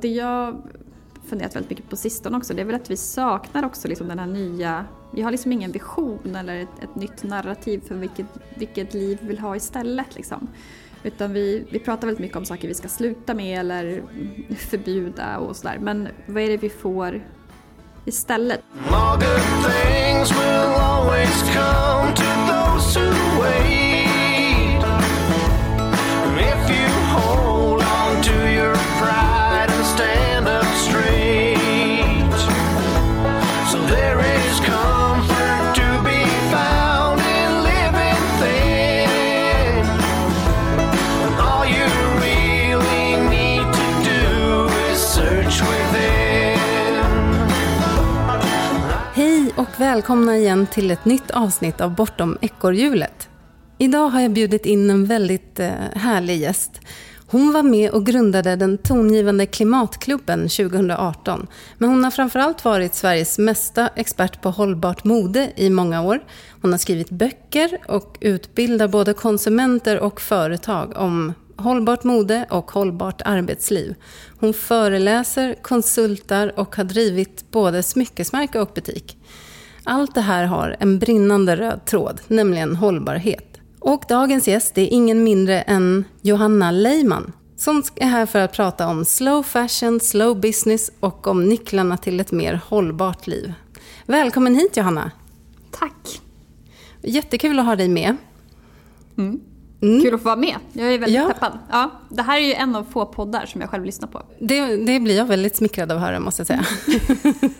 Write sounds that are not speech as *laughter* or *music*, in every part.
Det jag funderat väldigt mycket på sistone också, det är väl att vi saknar också liksom den här nya... Vi har liksom ingen vision eller ett, ett nytt narrativ för vilket, vilket liv vi vill ha istället. Liksom. Utan vi, vi pratar väldigt mycket om saker vi ska sluta med eller förbjuda och sådär. Men vad är det vi får istället? All välkomna igen till ett nytt avsnitt av Bortom ekorrhjulet. Idag har jag bjudit in en väldigt eh, härlig gäst. Hon var med och grundade den tongivande Klimatklubben 2018. Men hon har framförallt varit Sveriges mesta expert på hållbart mode i många år. Hon har skrivit böcker och utbildar både konsumenter och företag om hållbart mode och hållbart arbetsliv. Hon föreläser, konsultar och har drivit både smyckesmärke och butik. Allt det här har en brinnande röd tråd, nämligen hållbarhet. Och dagens gäst är ingen mindre än Johanna Leiman som är här för att prata om slow fashion, slow business och om nycklarna till ett mer hållbart liv. Välkommen hit Johanna! Tack! Jättekul att ha dig med. Mm. Mm. Kul att få vara med. Jag är väldigt ja. peppad. Ja, det här är ju en av få poddar som jag själv lyssnar på. Det, det blir jag väldigt smickrad av att höra, måste jag säga. *laughs*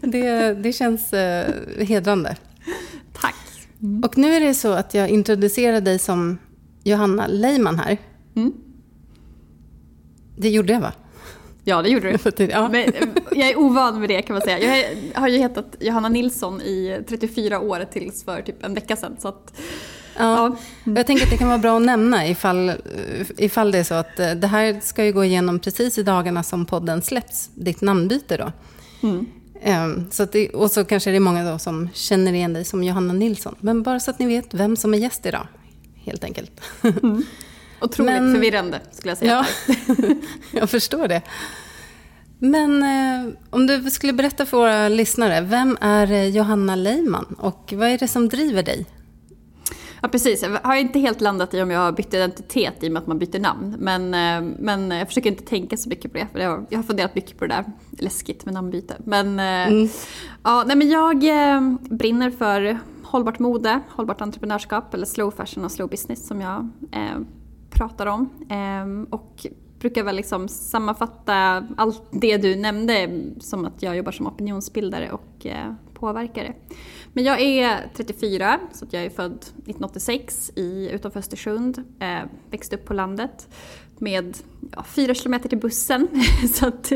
*laughs* det, det känns eh, hedrande. Tack. Mm. Och nu är det så att jag introducerar dig som Johanna Leiman här. Mm. Det gjorde jag, va? Ja, det gjorde du. *laughs* ja. Men, eh, jag är ovan med det kan man säga. Jag har ju hetat Johanna Nilsson i 34 år tills för typ en vecka sedan. Så att, Ja, jag tänker att det kan vara bra att nämna ifall, ifall det är så att eh, det här ska ju gå igenom precis i dagarna som podden släpps, ditt namnbyte då. Mm. Ehm, så det, och så kanske det är många då som känner igen dig som Johanna Nilsson. Men bara så att ni vet vem som är gäst idag, helt enkelt. Mm. Otroligt Men, förvirrande, skulle jag säga. Ja, *laughs* jag förstår det. Men eh, om du skulle berätta för våra lyssnare, vem är eh, Johanna Leiman och vad är det som driver dig? Ja precis, jag har inte helt landat i om jag har bytt identitet i och med att man byter namn. Men, eh, men jag försöker inte tänka så mycket på det. För jag har funderat mycket på det där. Läskigt med namnbyte. Men, eh, mm. ja, nej, men jag eh, brinner för hållbart mode, hållbart entreprenörskap eller slow fashion och slow business som jag eh, pratar om. Eh, och brukar väl liksom sammanfatta allt det du nämnde som att jag jobbar som opinionsbildare och eh, påverkare. Men jag är 34, så jag är född 1986 i, utanför Östersund. Eh, växte upp på landet med ja, fyra kilometer till bussen. *laughs* så att,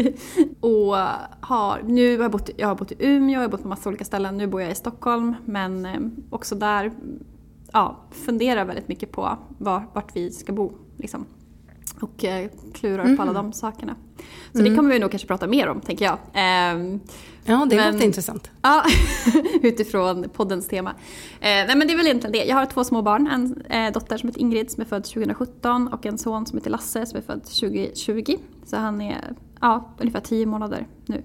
och har, nu har jag, bott, jag har bott i Umeå, jag har bott på massa olika ställen. Nu bor jag i Stockholm, men eh, också där ja, funderar väldigt mycket på var, vart vi ska bo. Liksom. Och eh, klurar mm. på alla de sakerna. Så mm. det kommer vi nog kanske prata mer om, tänker jag. Eh, Ja, det men, låter intressant. Ja, *laughs* utifrån poddens tema. Eh, nej, men det är väl egentligen det. Jag har två små barn. En eh, dotter som heter Ingrid som är född 2017 och en son som heter Lasse som är född 2020. Så han är ja, ungefär tio månader nu.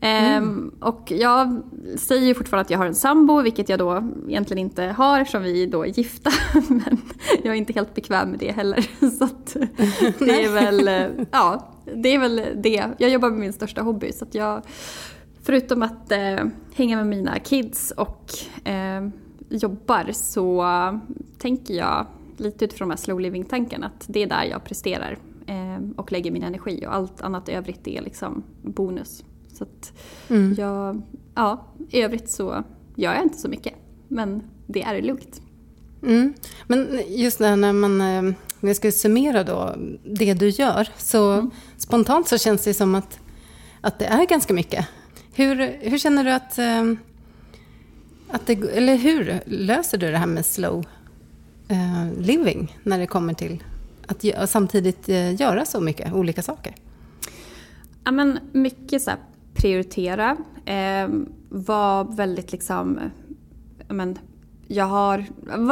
Mm. Um, och jag säger ju fortfarande att jag har en sambo, vilket jag då egentligen inte har eftersom vi då är gifta. *laughs* Men jag är inte helt bekväm med det heller. *laughs* Så det är väl, eh, ja, det är väl det. Jag jobbar med min största hobby så att jag förutom att eh, hänga med mina kids och eh, jobbar så tänker jag lite utifrån de här slow living-tankarna att det är där jag presterar eh, och lägger min energi och allt annat övrigt är liksom bonus. Så att mm. jag, ja, i övrigt så gör jag inte så mycket. Men det är lugnt. Mm. Men just det här när man, eh, när jag ska summera då det du gör, så mm. spontant så känns det som att, att det är ganska mycket. Hur, hur känner du att, ehm, att det, eller hur löser du det här med slow uh, living när det kommer till att samtidigt göra så mycket olika saker? Ja, men mycket så prioritera. Eh, vara väldigt liksom... Men, jag har...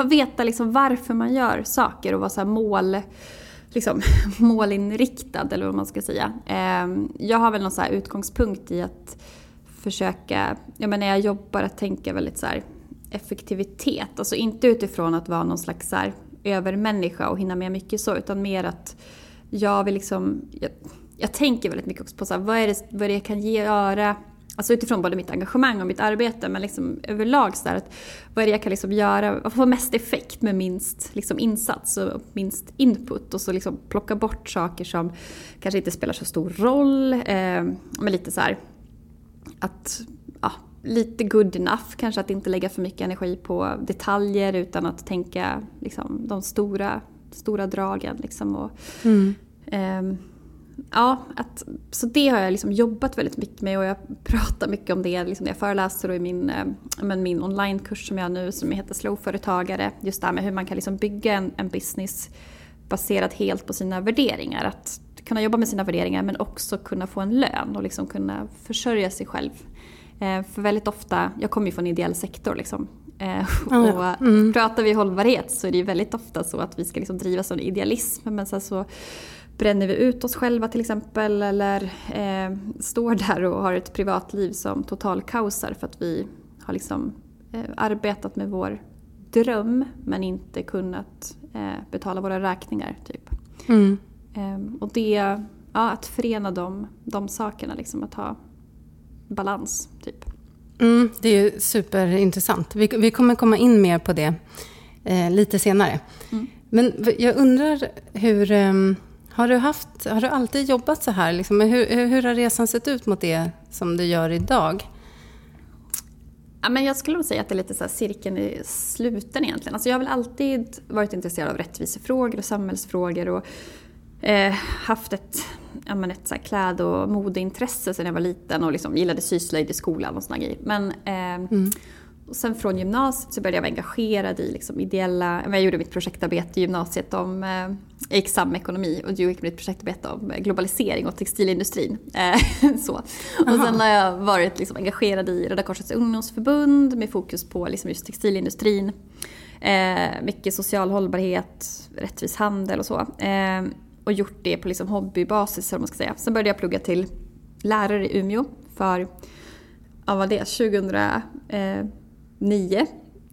Veta liksom varför man gör saker och vara så här mål liksom, *laughs* målinriktad eller vad man ska säga. Ehm, jag har väl någon så utgångspunkt i att försöka, ja men när jag jobbar att tänka väldigt så här effektivitet. Alltså inte utifrån att vara någon slags så här övermänniska och hinna med mycket så utan mer att jag vill liksom, jag, jag tänker väldigt mycket också på så här, vad, är det, vad är det jag kan göra Alltså utifrån både mitt engagemang och mitt arbete men liksom överlag så att vad är det jag kan liksom göra, få mest effekt med minst liksom insats och minst input och så liksom plocka bort saker som kanske inte spelar så stor roll. Eh, men lite så här, att ja, lite good enough kanske att inte lägga för mycket energi på detaljer utan att tänka liksom, de stora, stora dragen. Liksom, och, mm. eh, ja, att, så det har jag liksom jobbat väldigt mycket med och jag *laughs* pratar mycket om det liksom när jag föreläser och i min, eh, men min onlinekurs som jag har nu som heter Slowföretagare. Just det här med hur man kan liksom bygga en, en business baserad helt på sina värderingar. Att kunna jobba med sina värderingar men också kunna få en lön och liksom kunna försörja sig själv. Eh, för väldigt ofta, jag kommer ju från ideell sektor liksom. Eh, *laughs* och mm. pratar vi hållbarhet så är det ju väldigt ofta så att vi ska liksom drivas av idealism. Men sen så bränner vi ut oss själva till exempel eller eh, står där och har ett privatliv som totalkaosar för att vi har liksom eh, arbetat med vår dröm men inte kunnat eh, betala våra räkningar. Typ. Mm. Ehm, och det, ja, att förena de, de sakerna, liksom, att ha balans. Typ. Mm, det är superintressant. Vi, vi kommer komma in mer på det eh, lite senare. Mm. Men jag undrar hur... Har du, haft, har du alltid jobbat så här? Liksom? Hur, hur har resan sett ut mot det som du gör idag? Ja, men jag skulle nog säga att det är lite så cirkeln i sluten egentligen. Alltså jag har väl alltid varit intresserad av rättvisefrågor och samhällsfrågor och eh, haft ett, ja, men ett så kläd och modeintresse sedan jag var liten och liksom gillade syslöjd i skolan och sådana grejer. Men, eh, mm. Och sen från gymnasiet så började jag vara engagerad i liksom ideella, jag gjorde mitt projektarbete i gymnasiet om, eh, jag gick samekonomi och jag gick mitt projektarbete om globalisering och textilindustrin. Eh, *laughs* så. Och sen har jag varit liksom engagerad i Röda Korsets ungdomsförbund med fokus på liksom just textilindustrin. Eh, mycket social hållbarhet, rättvis handel och så. Eh, och gjort det på liksom hobbybasis, man ska säga. Sen började jag plugga till lärare i Umeå för, ja vad det, 2000, eh, nio,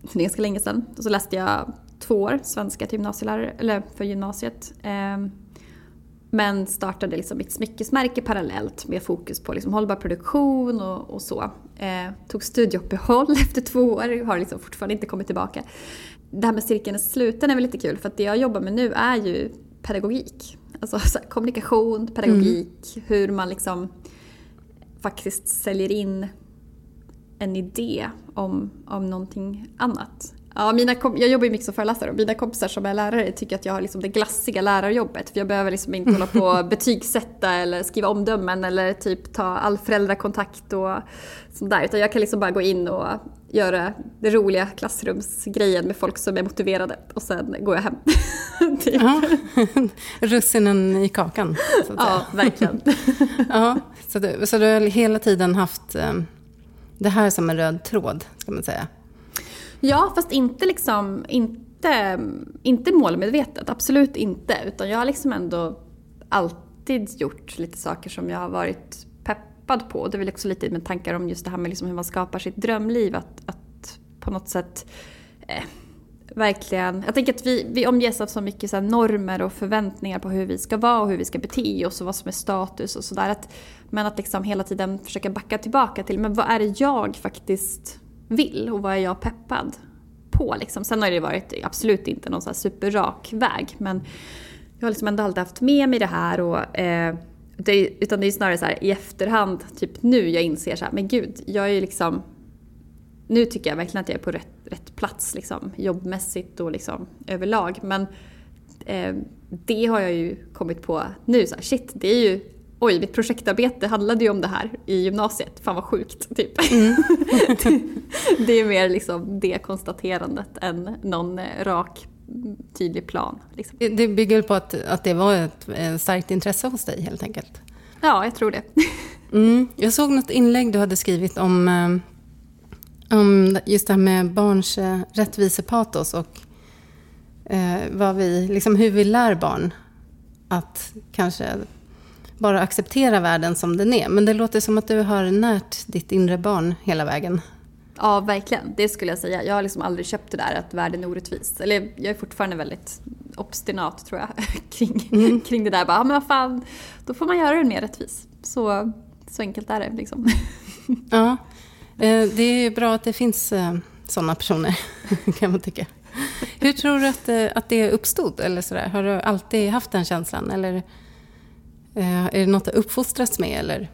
för ganska länge sedan. Och så läste jag två år svenska till gymnasielärare, eller för gymnasiet. Ehm, men startade liksom mitt smyckesmärke parallellt med fokus på liksom hållbar produktion och, och så. Eh, tog studieuppehåll *laughs* efter två år, har liksom fortfarande inte kommit tillbaka. Det här med cirkeln i sluten är väl lite kul för att det jag jobbar med nu är ju pedagogik. Alltså *laughs* kommunikation, pedagogik, mm. hur man liksom faktiskt säljer in en idé om, om någonting annat. Ja, mina jag jobbar ju mycket som föreläsare och mina kompisar som är lärare tycker att jag har liksom det glassiga lärarjobbet. För jag behöver liksom inte hålla på och betygsätta eller skriva omdömen eller typ ta all föräldrakontakt och sånt där. Utan jag kan liksom bara gå in och göra det roliga klassrumsgrejen med folk som är motiverade och sen går jag hem. *laughs* typ. ja, *laughs* russinen i kakan. Så att ja, säga. verkligen. *laughs* ja, så, du, så du har hela tiden haft um det här som en röd tråd, ska man säga. Ja, fast inte liksom, inte, inte målmedvetet, absolut inte. Utan jag har liksom ändå alltid gjort lite saker som jag har varit peppad på. Det är väl också lite med tankar om just det här med liksom hur man skapar sitt drömliv. Att, att på något sätt eh, verkligen... Jag tänker att vi, vi omges av så mycket så normer och förväntningar på hur vi ska vara och hur vi ska bete oss och vad som är status och sådär. Men att liksom hela tiden försöka backa tillbaka till men vad är det jag faktiskt vill och vad är jag peppad på? Liksom. Sen har det varit absolut inte någon så superrak väg men jag har liksom ändå alltid haft med mig det här och eh, det, utan det är snarare så här, i efterhand, typ nu jag inser så här, men gud, jag är ju liksom nu tycker jag verkligen att jag är på rätt, rätt plats liksom, jobbmässigt och liksom, överlag. Men eh, det har jag ju kommit på nu. Så här, shit, det är ju Oj, mitt projektarbete handlade ju om det här i gymnasiet. Fan vad sjukt, typ. Mm. det, *laughs* det, är mer liksom det konstaterandet än någon rak, tydlig plan. Liksom. Det bygger på att, att det var ett, ett starkt intresse hos dig helt enkelt? Ja, jag tror det. *laughs* mm. Jag såg något inlägg du hade skrivit om eh, om just det här med barns eh, rättvisepatos och eh, vad vi, liksom hur vi lär barn att kanske bara acceptera världen som den är. Men det låter som att du har närt ditt inre barn hela vägen. Ja, verkligen. Det skulle jag säga. Jag har liksom aldrig köpt det där att världen är orättvis. Eller jag är fortfarande väldigt obstinat tror jag *laughs* kring, mm. kring det där. Bara, men vad fan, då får man göra den mer rättvis. Så, så enkelt är det liksom. *laughs* Ja, eh, det är bra att det finns eh, sådana personer *laughs* kan man tycka. Hur tror du att, eh, att det uppstod? Eller sådär? Har du alltid haft den känslan? Eller Eh, är det något att uppfostras med? Eller?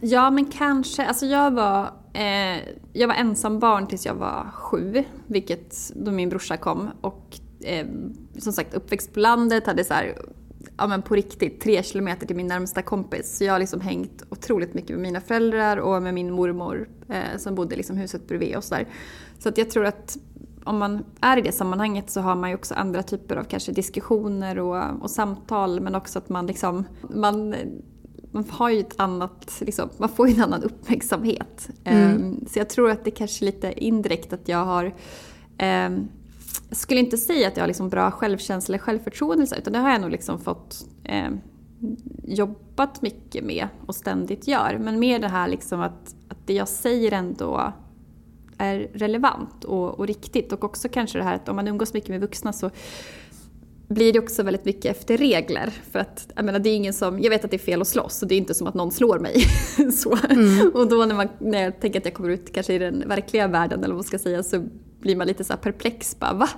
Ja, men kanske. Alltså jag var, eh, jag var ensam barn tills jag var sju, vilket då min brorsa kom. Och eh, som sagt uppväxt på landet, hade så här, ja men på riktigt tre kilometer till min närmsta kompis. Så jag har liksom hängt otroligt mycket med mina föräldrar och med min mormor eh, som bodde liksom huset bredvid och sådär. Så att jag tror att om man är i det sammanhanget så har man ju också andra typer av kanske diskussioner och, och samtal men också att man liksom, man man har ju ett annat, liksom, man får ju en annan uppmärksamhet. Mm. Um, så jag tror att det kanske är lite indirekt att jag har um, jag skulle inte säga att jag har liksom bra självkänsla eller självförtroende utan det har jag nog liksom fått eh, jobbat mycket med och ständigt gör. Men mer det här liksom att, att det jag säger ändå är relevant och, och riktigt. Och också kanske det här att om man umgås mycket med vuxna så blir det också väldigt mycket efter regler. För att, jag menar, det är ingen som, jag vet att det är fel att slåss och det är inte som att någon slår mig. *laughs* så. Mm. Och då när, man, när jag tänker att jag kommer ut kanske i den verkliga världen eller vad man ska säga så blir man lite så perplex. Bara, va?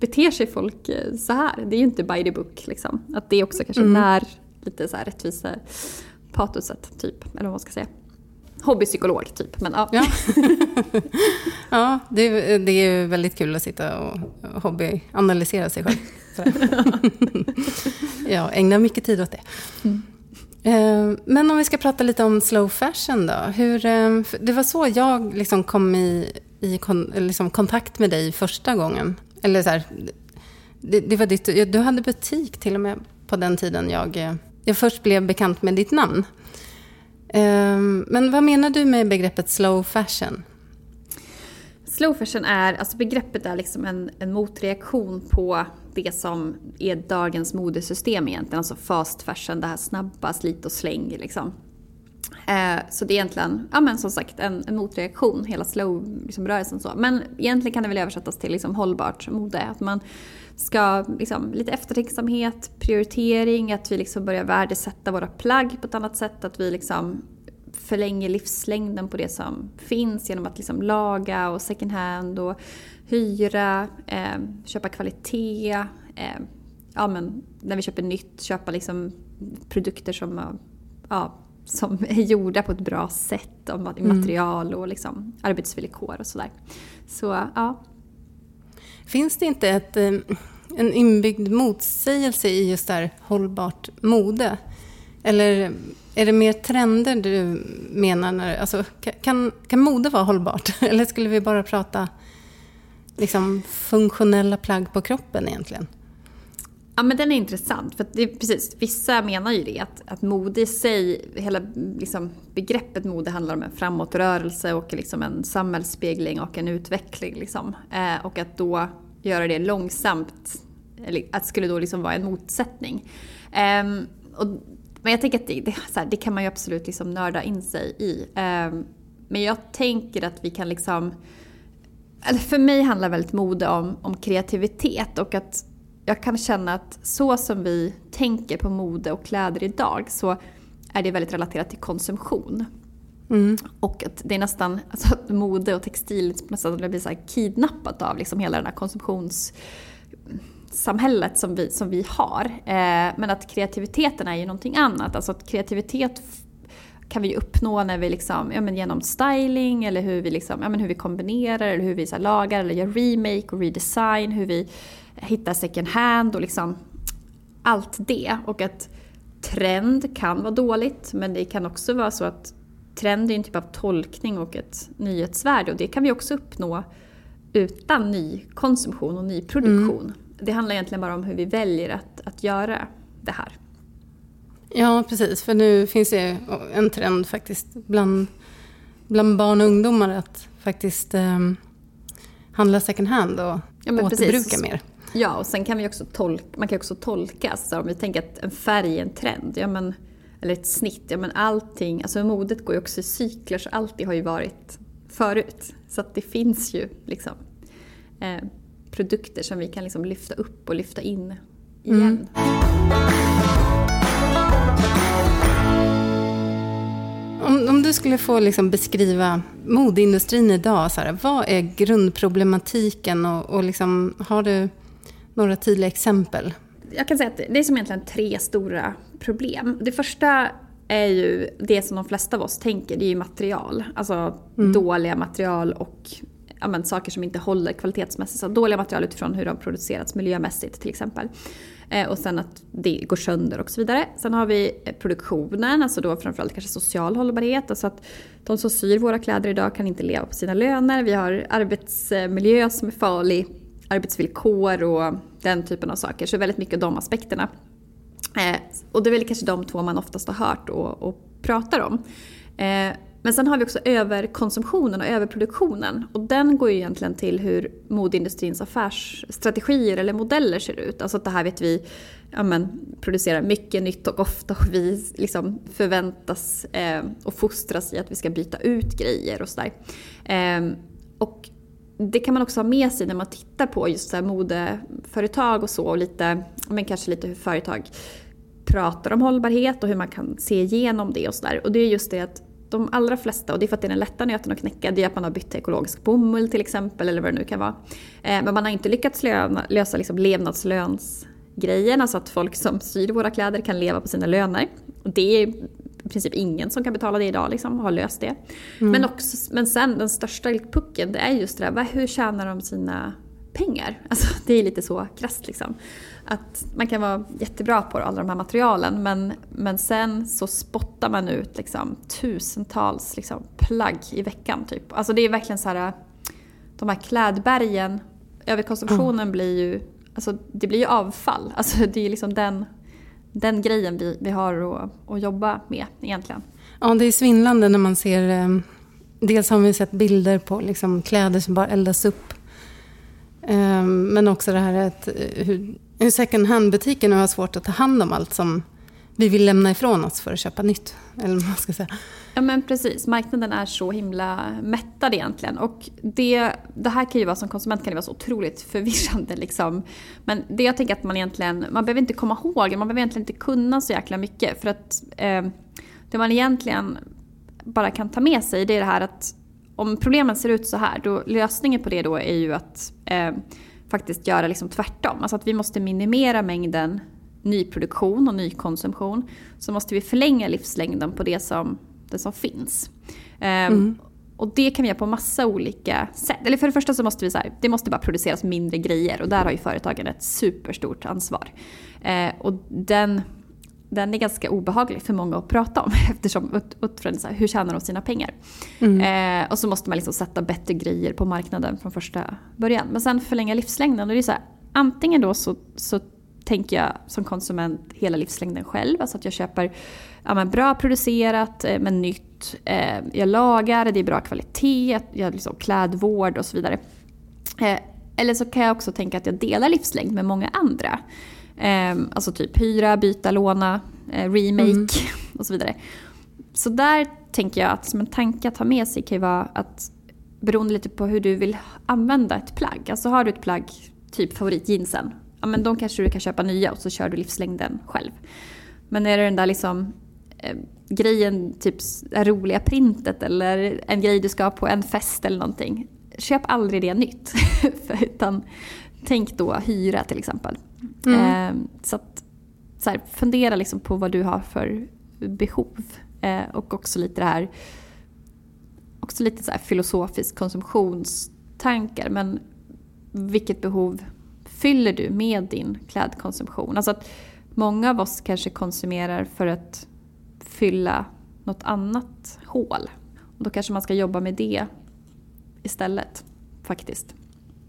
Beter sig folk eh, så här? Det är ju inte by the book. Liksom. Att det också kanske mm. när lite så här rättvisa patoset, typ. Eller vad man ska säga. Hobbypsykolog, typ. Men, ja. Ja, *laughs* ja det, det är väldigt kul att sitta och hobbyanalysera sig själv. *laughs* ja, ägnar mycket tid åt det. Mm. Eh, men om vi ska prata lite om slow fashion då. Hur, eh, det var så jag liksom kom i, i kon, liksom kontakt med dig första gången. Eller så här, det, det, var ditt, du hade butik till och med på den tiden jag, eh, jag först blev bekant med ditt namn. Ehm, men vad menar du med begreppet slow fashion? Slow fashion är, alltså begreppet är liksom en, en motreaktion på det som är dagens modesystem egentligen. Alltså fast fashion, det här snabba slit och släng liksom. Eh, så det är egentligen, ja men som sagt, en, en motreaktion, hela slow-rörelsen liksom. Men egentligen kan det väl översättas till liksom hållbart mode. Att man ska, liksom, lite eftertänksamhet, prioritering, att vi liksom börjar värdesätta våra plagg på ett annat sätt. Att vi liksom förlänger livslängden på det som finns genom att liksom laga och second hand och hyra, eh, köpa kvalitet. Eh, ja, men när vi köper nytt, köpa liksom produkter som, ja, som är gjorda på ett bra sätt. Om mm. material och liksom arbetsvillkor och sådär. Så, ja. Finns det inte ett, eh, en inbyggd motsägelse i just där hållbart mode? Eller är det mer trender du menar? När, alltså, kan, kan mode vara hållbart? *laughs* Eller skulle vi bara prata liksom, funktionella plagg på kroppen egentligen? Ja men den är intressant. För det är precis, vissa menar ju det att, att mode i sig, hela liksom, begreppet mode handlar om en framåtrörelse och liksom en samhällsspegling och en utveckling. Liksom. Eh, och att då göra det långsamt, eller att det skulle då liksom vara en motsättning. Eh, och men jag tänker att det, det, här, det kan man ju absolut liksom nörda in sig i. Eh, men jag tänker att vi kan liksom... Eller för mig handlar väldigt mode om, om kreativitet och att jag kan känna att så som vi tänker på mode och kläder idag så är det väldigt relaterat till konsumtion. Mm. Och att det är nästan, alltså att mode och textil sätt blir så kidnappat av liksom hela den här konsumtions samhället som vi, som vi har. Eh, men att kreativiteten är ju någonting annat. Alltså att kreativitet kan vi uppnå när vi liksom, ja, men genom styling eller hur vi, liksom, ja, men hur vi kombinerar eller hur vi så lagar eller gör remake och redesign. Hur vi hittar second hand och liksom allt det. Och att trend kan vara dåligt men det kan också vara så att trend är en typ av tolkning och ett nyhetsvärde och det kan vi också uppnå utan ny konsumtion och ny produktion. Mm det handlar egentligen bara om hur vi väljer att, att göra det här. Ja, precis. För nu finns det en trend faktiskt bland, bland barn och ungdomar att faktiskt eh, handla second hand och ja, återbruka precis. mer. Ja, och sen kan vi också tolka, man kan också tolka, så om vi tänker att en färg är en trend, ja men, eller ett snitt, ja men allting, alltså modet går ju också i cykler så allt det har ju varit förut. Så att det finns ju liksom eh, produkter som vi kan liksom lyfta upp och lyfta in igen. Mm. Om, om du skulle få liksom beskriva modeindustrin idag, så här, vad är grundproblematiken och, och liksom, har du några tydliga exempel? Jag kan säga att det är som egentligen tre stora problem. Det första är ju det som de flesta av oss tänker, det är ju material. Alltså mm. dåliga material och ja, men, saker som inte håller kvalitetsmässigt. Så dåliga material utifrån hur de har producerats miljömässigt till exempel. Eh, och sen att det går sönder och så vidare. Sen har vi produktionen, alltså då framförallt kanske social hållbarhet. Alltså att de som syr våra kläder idag kan inte leva på sina löner. Vi har arbetsmiljö som är farlig, arbetsvillkor och den typen av saker. Så väldigt mycket av de aspekterna. Eh, och det är väl kanske de två man oftast har hört och, och pratar om. Eh, men sen har vi också överkonsumtionen och överproduktionen. Och den går ju egentligen till hur modeindustrins affärsstrategier eller modeller ser ut. Alltså att det här vet vi ja men, producerar mycket nytt och ofta och vi liksom förväntas eh, och fostras i att vi ska byta ut grejer och sådär. Eh, och det kan man också ha med sig när man tittar på just så modeföretag och så och lite, men kanske lite hur företag pratar om hållbarhet och hur man kan se igenom det och sådär. Och det är just det att de allra flesta, och det är för att det är den lätta nöten att knäcka, det är att man har bytt till ekologisk bomull till exempel eller vad det nu kan vara. Eh, men man har inte lyckats lösa liksom levnadslönsgrejen, alltså att folk som syr våra kläder kan leva på sina löner. Det är i princip ingen som kan betala det idag, liksom, har löst det. Mm. Men, också, men sen den största pucken, det är just det där, hur tjänar de sina pengar? *laughs* Alltså, det är lite så krasst liksom att man kan vara jättebra på alla de här materialen men, men sen så spottar man ut liksom tusentals liksom plagg i veckan. Typ. Alltså det är verkligen så här, de här klädbergen, överkonsumtionen mm. blir ju, alltså det blir ju avfall. Alltså det är liksom den, den grejen vi, vi har att, att jobba med egentligen. Ja, det är svindlande när man ser, eh, dels har vi sett bilder på liksom kläder som bara eldas upp. Eh, men också det här att eh, hur hur second hand-butiken har svårt att ta hand om allt som vi vill lämna ifrån oss för att köpa nytt. Eller vad man ska säga. Ja men precis, marknaden är så himla mättad egentligen. Och det, det här kan ju vara som konsument kan det vara så otroligt förvirrande. Liksom. Men det jag tänker att man egentligen, man behöver inte komma ihåg, man behöver egentligen inte kunna så jäkla mycket. För att eh, det man egentligen bara kan ta med sig det är det här att om problemen ser ut så här, då lösningen på det då är ju att eh, faktiskt göra liksom tvärtom. Alltså att vi måste minimera mängden nyproduktion och nykonsumtion. Så måste vi förlänga livslängden på det som, det som finns. Ehm, mm. Och det kan vi göra på massa olika sätt. Eller för det första så måste vi så här, det måste bara produceras mindre grejer och där har ju företagen ett superstort ansvar. Eh, och den den är ganska obehaglig för många att prata om *laughs* eftersom utifrån så här, hur tjänar de sina pengar? Mm. Eh, och så måste man liksom sätta bättre grejer på marknaden från första början. Men sen förlänga livslängden och det är så här, antingen då så, så tänker jag som konsument hela livslängden själv. Alltså att jag köper ja, bra producerat eh, men nytt. Eh, jag lagar, det är bra kvalitet, jag liksom klädvård och så vidare. Eh, eller så kan jag också tänka att jag delar livslängd med många andra. Eh, alltså typ hyra, byta, låna, remake mm. *laughs* och så vidare. Så där tänker jag att som en tanke att ha med sig kan ju vara att beroende lite på hur du vill använda ett plagg. Alltså har du ett plagg, typ favoritjeansen, ja men då kanske du kan köpa nya och så kör du livslängden själv. Men är det den där liksom eh, grejen, typ det roliga printet eller en grej du ska ha på en fest eller någonting. Köp aldrig det nytt. *laughs* utan tänk då hyra till exempel. Mm. Eh, så att, så här, fundera liksom på vad du har för behov. Eh, och också lite det här, också lite så här filosofisk konsumtionstankar. Men vilket behov fyller du med din klädkonsumtion? Alltså att många av oss kanske konsumerar för att fylla något annat hål. Och då kanske man ska jobba med det istället faktiskt.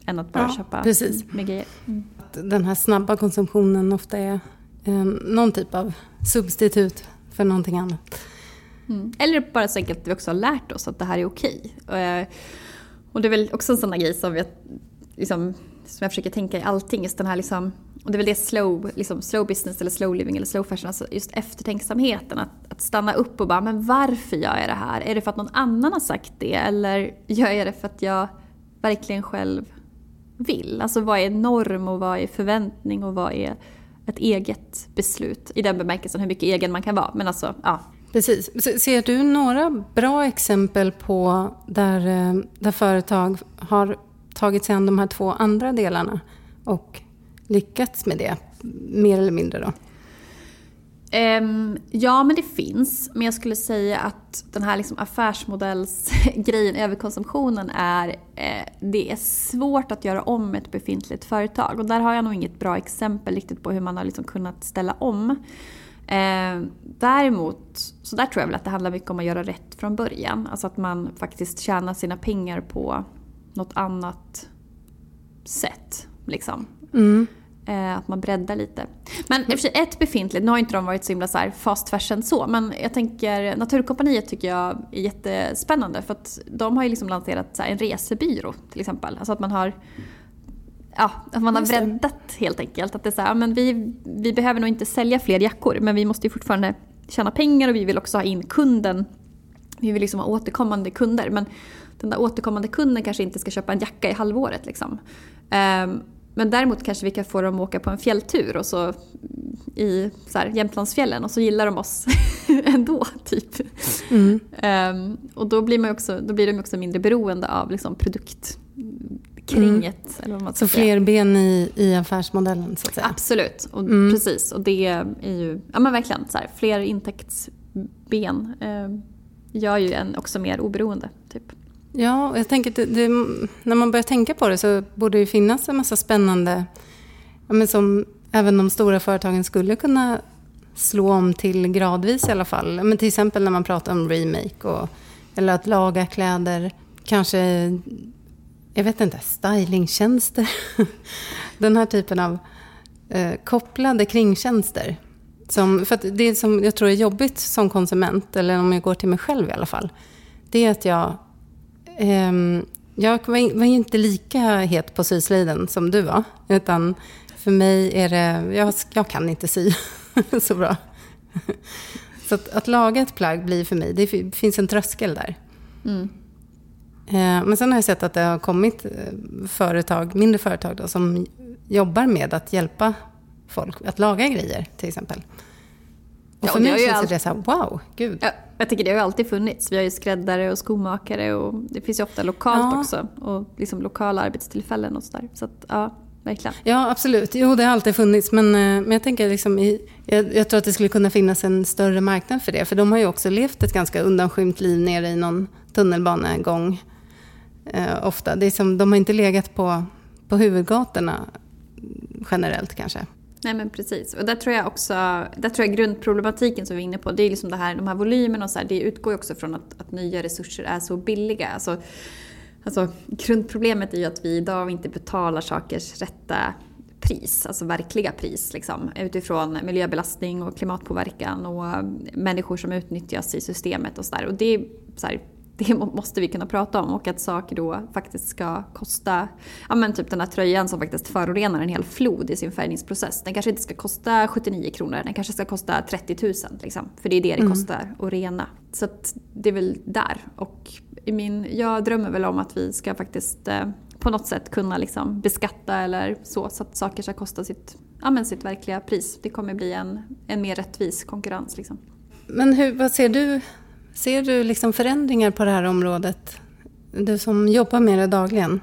Än att bara ja, köpa precis. med grejer. Mm den här snabba konsumtionen ofta är eh, någon typ av substitut för någonting annat. Mm. Eller bara så enkelt att vi också har lärt oss att det här är okej. Eh, och det är väl också en sån grej som vi liksom, som jag försöker tänka i allting, just den här liksom, och det är väl det slow, liksom slow business eller slow living eller slow fashion, alltså just eftertänksamheten. Att, att stanna upp och bara, men varför gör jag det här? Är det för att någon annan har sagt det? Eller gör jag det för att jag verkligen själv vill? Alltså vad är norm och vad är förväntning och vad är ett eget beslut? I den bemärkelsen hur mycket egen man kan vara. Men alltså, ja. Precis. Ser du några bra exempel på där, eh, där företag har tagit sig an de här två andra delarna och lyckats med det, mer eller mindre då? Um, ja, men det finns. Men jag skulle säga att den här liksom affärsmodellsgrejen, överkonsumtionen, är... Eh, det är svårt att göra om ett befintligt företag. Och där har jag nog inget bra exempel riktigt på hur man har liksom kunnat ställa om. Eh, däremot, så där tror jag väl att det handlar mycket om att göra rätt från början. Alltså att man faktiskt tjänar sina pengar på något annat sätt. Liksom. Mm. Eh, att man breddar lite. Men i och för sig ett befintligt, nu har inte de varit så himla så här fast fashion så, men jag tänker Naturkompaniet tycker jag är jättespännande för att de har ju liksom lanserat en resebyrå till exempel. Alltså att man har Ja, att man har breddat helt enkelt. Att det är så här, men vi, vi behöver nog inte sälja fler jackor men vi måste ju fortfarande tjäna pengar och vi vill också ha in kunden. Vi vill liksom ha återkommande kunder men den där återkommande kunden kanske inte ska köpa en jacka i halvåret. Liksom. Um, men däremot kanske vi kan få dem att åka på en fjälltur och så i så här, Jämtlandsfjällen och så gillar de oss *laughs* ändå. Typ. Mm. Um, och då blir, man också, då blir de också mindre beroende av liksom, produktkringet. Mm. Eller vad man så fler ben i, i affärsmodellen så att säga? Absolut, och, mm. precis. Och det är ju ja, men verkligen så här, fler intäktsben eh, gör ju en också mer oberoende. Typ. Ja, och jag tänker att det, det, när man börjar tänka på det så borde det finnas en massa spännande, ja, men som även de stora företagen skulle kunna slå om till gradvis i alla fall. Men till exempel när man pratar om remake och, eller att laga kläder. Kanske, jag vet inte, stylingtjänster. *laughs* Den här typen av eh, kopplade kringtjänster. Som, för det som jag tror är jobbigt som konsument, eller om jag går till mig själv i alla fall, det är att jag jag var, inte lika het på syslöjden som du var. Utan för mig är det, jag, jag kan inte sy *laughs* så bra. Så att, att, laga ett plagg blir för mig, det finns en tröskel där. Mm. Uh, men sen har jag sett att det har kommit eh, företag, mindre företag då, som jobbar med att hjälpa folk att laga grejer till exempel. Och för ja, mig känns all... det så här, wow, gud. Ja, jag tycker det har ju alltid funnits. Vi har ju skräddare och skomakare och det finns ju ofta lokalt ja. också. Och liksom lokala arbetstillfällen och sådär. Så att, ja, verkligen. Ja, absolut. Jo, det har alltid funnits. Men, eh, men jag tänker liksom i, jag, jag, tror att det skulle kunna finnas en större marknad för det. För de har ju också levt ett ganska undanskymt liv nere i någon tunnelbanegång. Eh, ofta. Det är som, de har inte legat på, på huvudgatorna generellt kanske. Nej men precis. Och där tror jag också, där tror jag grundproblematiken som vi är inne på, det är liksom det här, de här volymerna och så här, det utgår ju också från att, att nya resurser är så billiga. Alltså, alltså, grundproblemet är ju att vi idag inte betalar sakers rätta pris, alltså verkliga pris liksom, utifrån miljöbelastning och klimatpåverkan och människor som utnyttjas i systemet och sådär. Och det är så här, *laughs* det måste vi kunna prata om och att saker då faktiskt ska kosta, ja men typ den här tröjan som faktiskt förorenar en hel flod i sin färgningsprocess. Den kanske inte ska kosta 79 kronor, den kanske ska kosta 30 000 liksom. För det är det det mm. kostar att rena. Så att det är väl där. Och i min, jag drömmer väl om att vi ska faktiskt eh, på något sätt kunna liksom beskatta eller så, så att saker ska kosta sitt, ja men sitt verkliga pris. Det kommer bli en, en mer rättvis konkurrens. Liksom. Men hur, vad ser du Ser du liksom förändringar på det här området? Du som jobbar med det dagligen.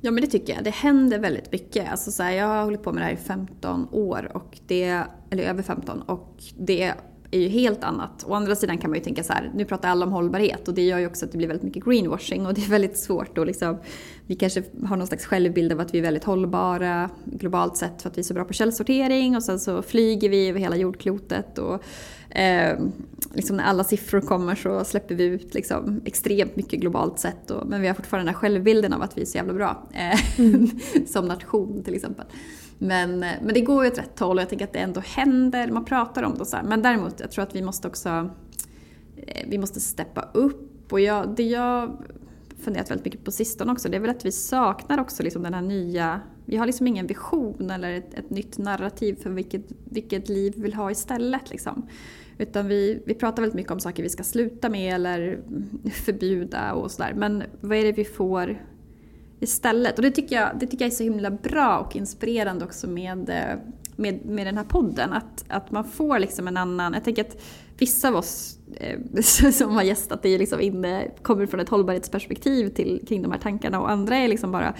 Ja men det tycker jag. Det händer väldigt mycket. Alltså så här, jag har hållit på med det här i 15 år, och det, eller över 15. Och det är ju helt annat. Å andra sidan kan man ju tänka så här, nu pratar alla om hållbarhet och det gör ju också att det blir väldigt mycket greenwashing och det är väldigt svårt att liksom, vi kanske har någon slags självbild av att vi är väldigt hållbara globalt sett för att vi är så bra på källsortering och sen så flyger vi över hela jordklotet och eh, liksom när alla siffror kommer så släpper vi ut liksom extremt mycket globalt sett och, men vi har fortfarande den här självbilden av att vi är så jävla bra eh, mm. *laughs* som nation till exempel. Men, men det går ju åt rätt håll och jag tänker att det ändå händer, man pratar om det så här. Men däremot, jag tror att vi måste också, eh, vi måste steppa upp och jag, det jag funderat väldigt mycket på sistone också, det är väl att vi saknar också liksom den här nya... Vi har liksom ingen vision eller ett, ett nytt narrativ för vilket, vilket liv vi vill ha istället. Liksom. Utan vi, vi pratar väldigt mycket om saker vi ska sluta med eller förbjuda och sådär. Men vad är det vi får istället? Och det tycker jag, det tycker jag är så himla bra och inspirerande också med, eh, med, med den här podden. Att, att man får liksom en annan... Jag tänker att vissa av oss eh, *laughs* som har gästat är liksom inne, kommer från ett hållbarhetsperspektiv till, kring de här tankarna och andra är liksom bara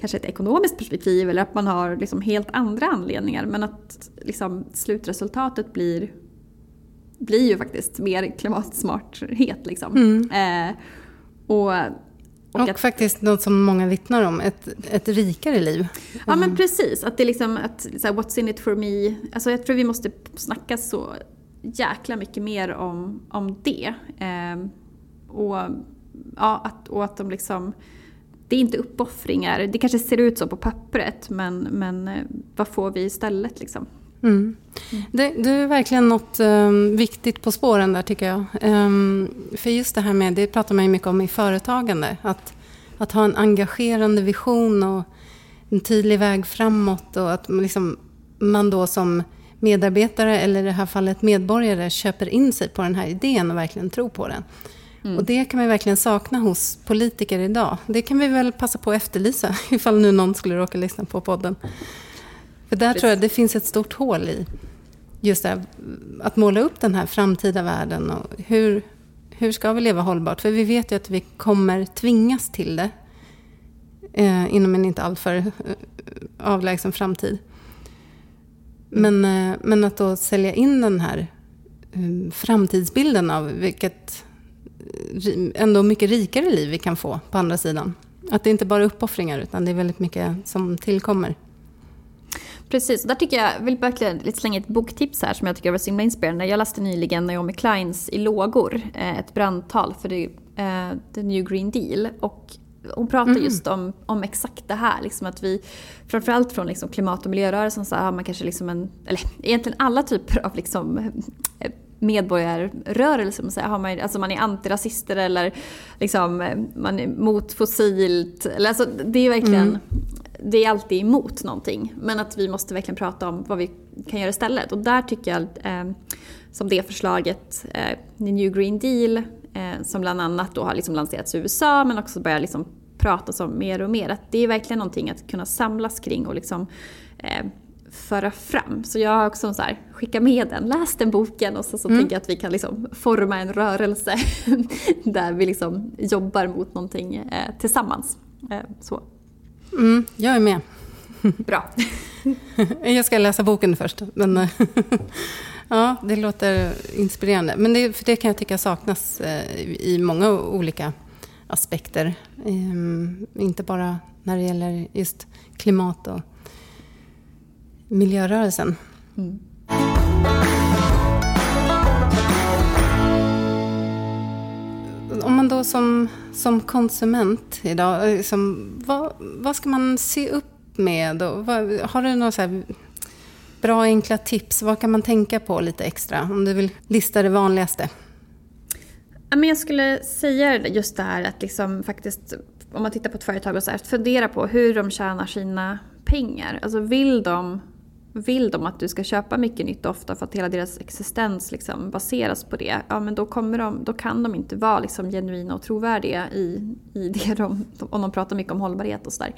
kanske ett ekonomiskt perspektiv eller att man har liksom helt andra anledningar. Men att liksom slutresultatet blir blir ju faktiskt mer klimatsmarthet. Liksom. Mm. Eh, och, och, och att, faktiskt något som många vittnar om, ett, ett rikare liv. Ja men precis, att det är liksom, att, så här, what's in it for me. Alltså jag tror vi måste snacka så jäkla mycket mer om, om det. Eh, och, ja, att, och att de liksom, det är inte uppoffringar, det kanske ser ut så på pappret men, men eh, vad får vi istället liksom? Mm. Det, det, är verkligen något um, viktigt på spåren där tycker jag. Um, för just det här med, det pratar man ju mycket om i företagande. Att, att ha en engagerande vision och en tydlig väg framåt. Och att liksom, man då som medarbetare, eller i det här fallet medborgare, köper in sig på den här idén och verkligen tror på den. Mm. Och det kan man verkligen sakna hos politiker idag. Det kan vi väl passa på att efterlysa *laughs* ifall nu någon skulle råka lyssna på podden. För där tror jag det finns ett stort hål i just det att måla upp den här framtida världen. Och hur, hur ska vi leva hållbart? För vi vet ju att vi kommer tvingas till det eh, inom en inte alltför eh, avlägsen framtid. Men, eh, men att då sälja in den här eh, framtidsbilden av vilket eh, ändå mycket rikare liv vi kan få på andra sidan. Att det inte bara är uppoffringar utan det är väldigt mycket som tillkommer. Precis, där tycker jag, vill verkligen lite slänga ett boktips här som jag tycker var så himla inspirerande. Jag läste nyligen Naomi Kleins I lågor, eh, ett brandtal för the, uh, the New Green Deal. Och hon pratar mm. just om, om exakt det här, liksom att vi framförallt från liksom klimat och miljörörelsen så har man kanske liksom en, eller egentligen alla typer av liksom eh, medborgarrörelser. Har man, alltså man är antirasister eller liksom, man är mot fossilt. Eller alltså det är verkligen mm det är alltid emot någonting. Men att vi måste verkligen prata om vad vi kan göra istället. Och där tycker jag, eh, som det förslaget, eh, New Green Deal, eh, som bland annat då har liksom lanserats i USA men också börjar liksom pratas om mer och mer. Att det är verkligen någonting att kunna samlas kring och liksom eh, föra fram. Så jag har också så här, skickat med den, läs den boken och så, så mm. tänker jag att vi kan liksom forma en rörelse *laughs* där vi liksom jobbar mot någonting eh, tillsammans. Eh, så. Mm, jag är med. Bra. *laughs* jag ska läsa boken först. Men *laughs* ja, det låter inspirerande. Men det, för det kan jag tycka saknas eh, i många olika aspekter. Ehm, inte bara när det gäller just klimat och miljörörelsen. Mm. Om man då som, som konsument idag, liksom, vad, vad ska man se upp med? Och vad, har du några så bra enkla tips? Vad kan man tänka på lite extra? Om du vill lista det vanligaste. Jag skulle säga just det här att liksom faktiskt, om man tittar på ett företag och så här, fundera på hur de tjänar sina pengar. Alltså vill de vill de att du ska köpa mycket nytt ofta för att hela deras existens liksom baseras på det, ja men då, kommer de, då kan de inte vara liksom genuina och trovärdiga i, i det *laughs* de, om de pratar mycket om hållbarhet och sådär.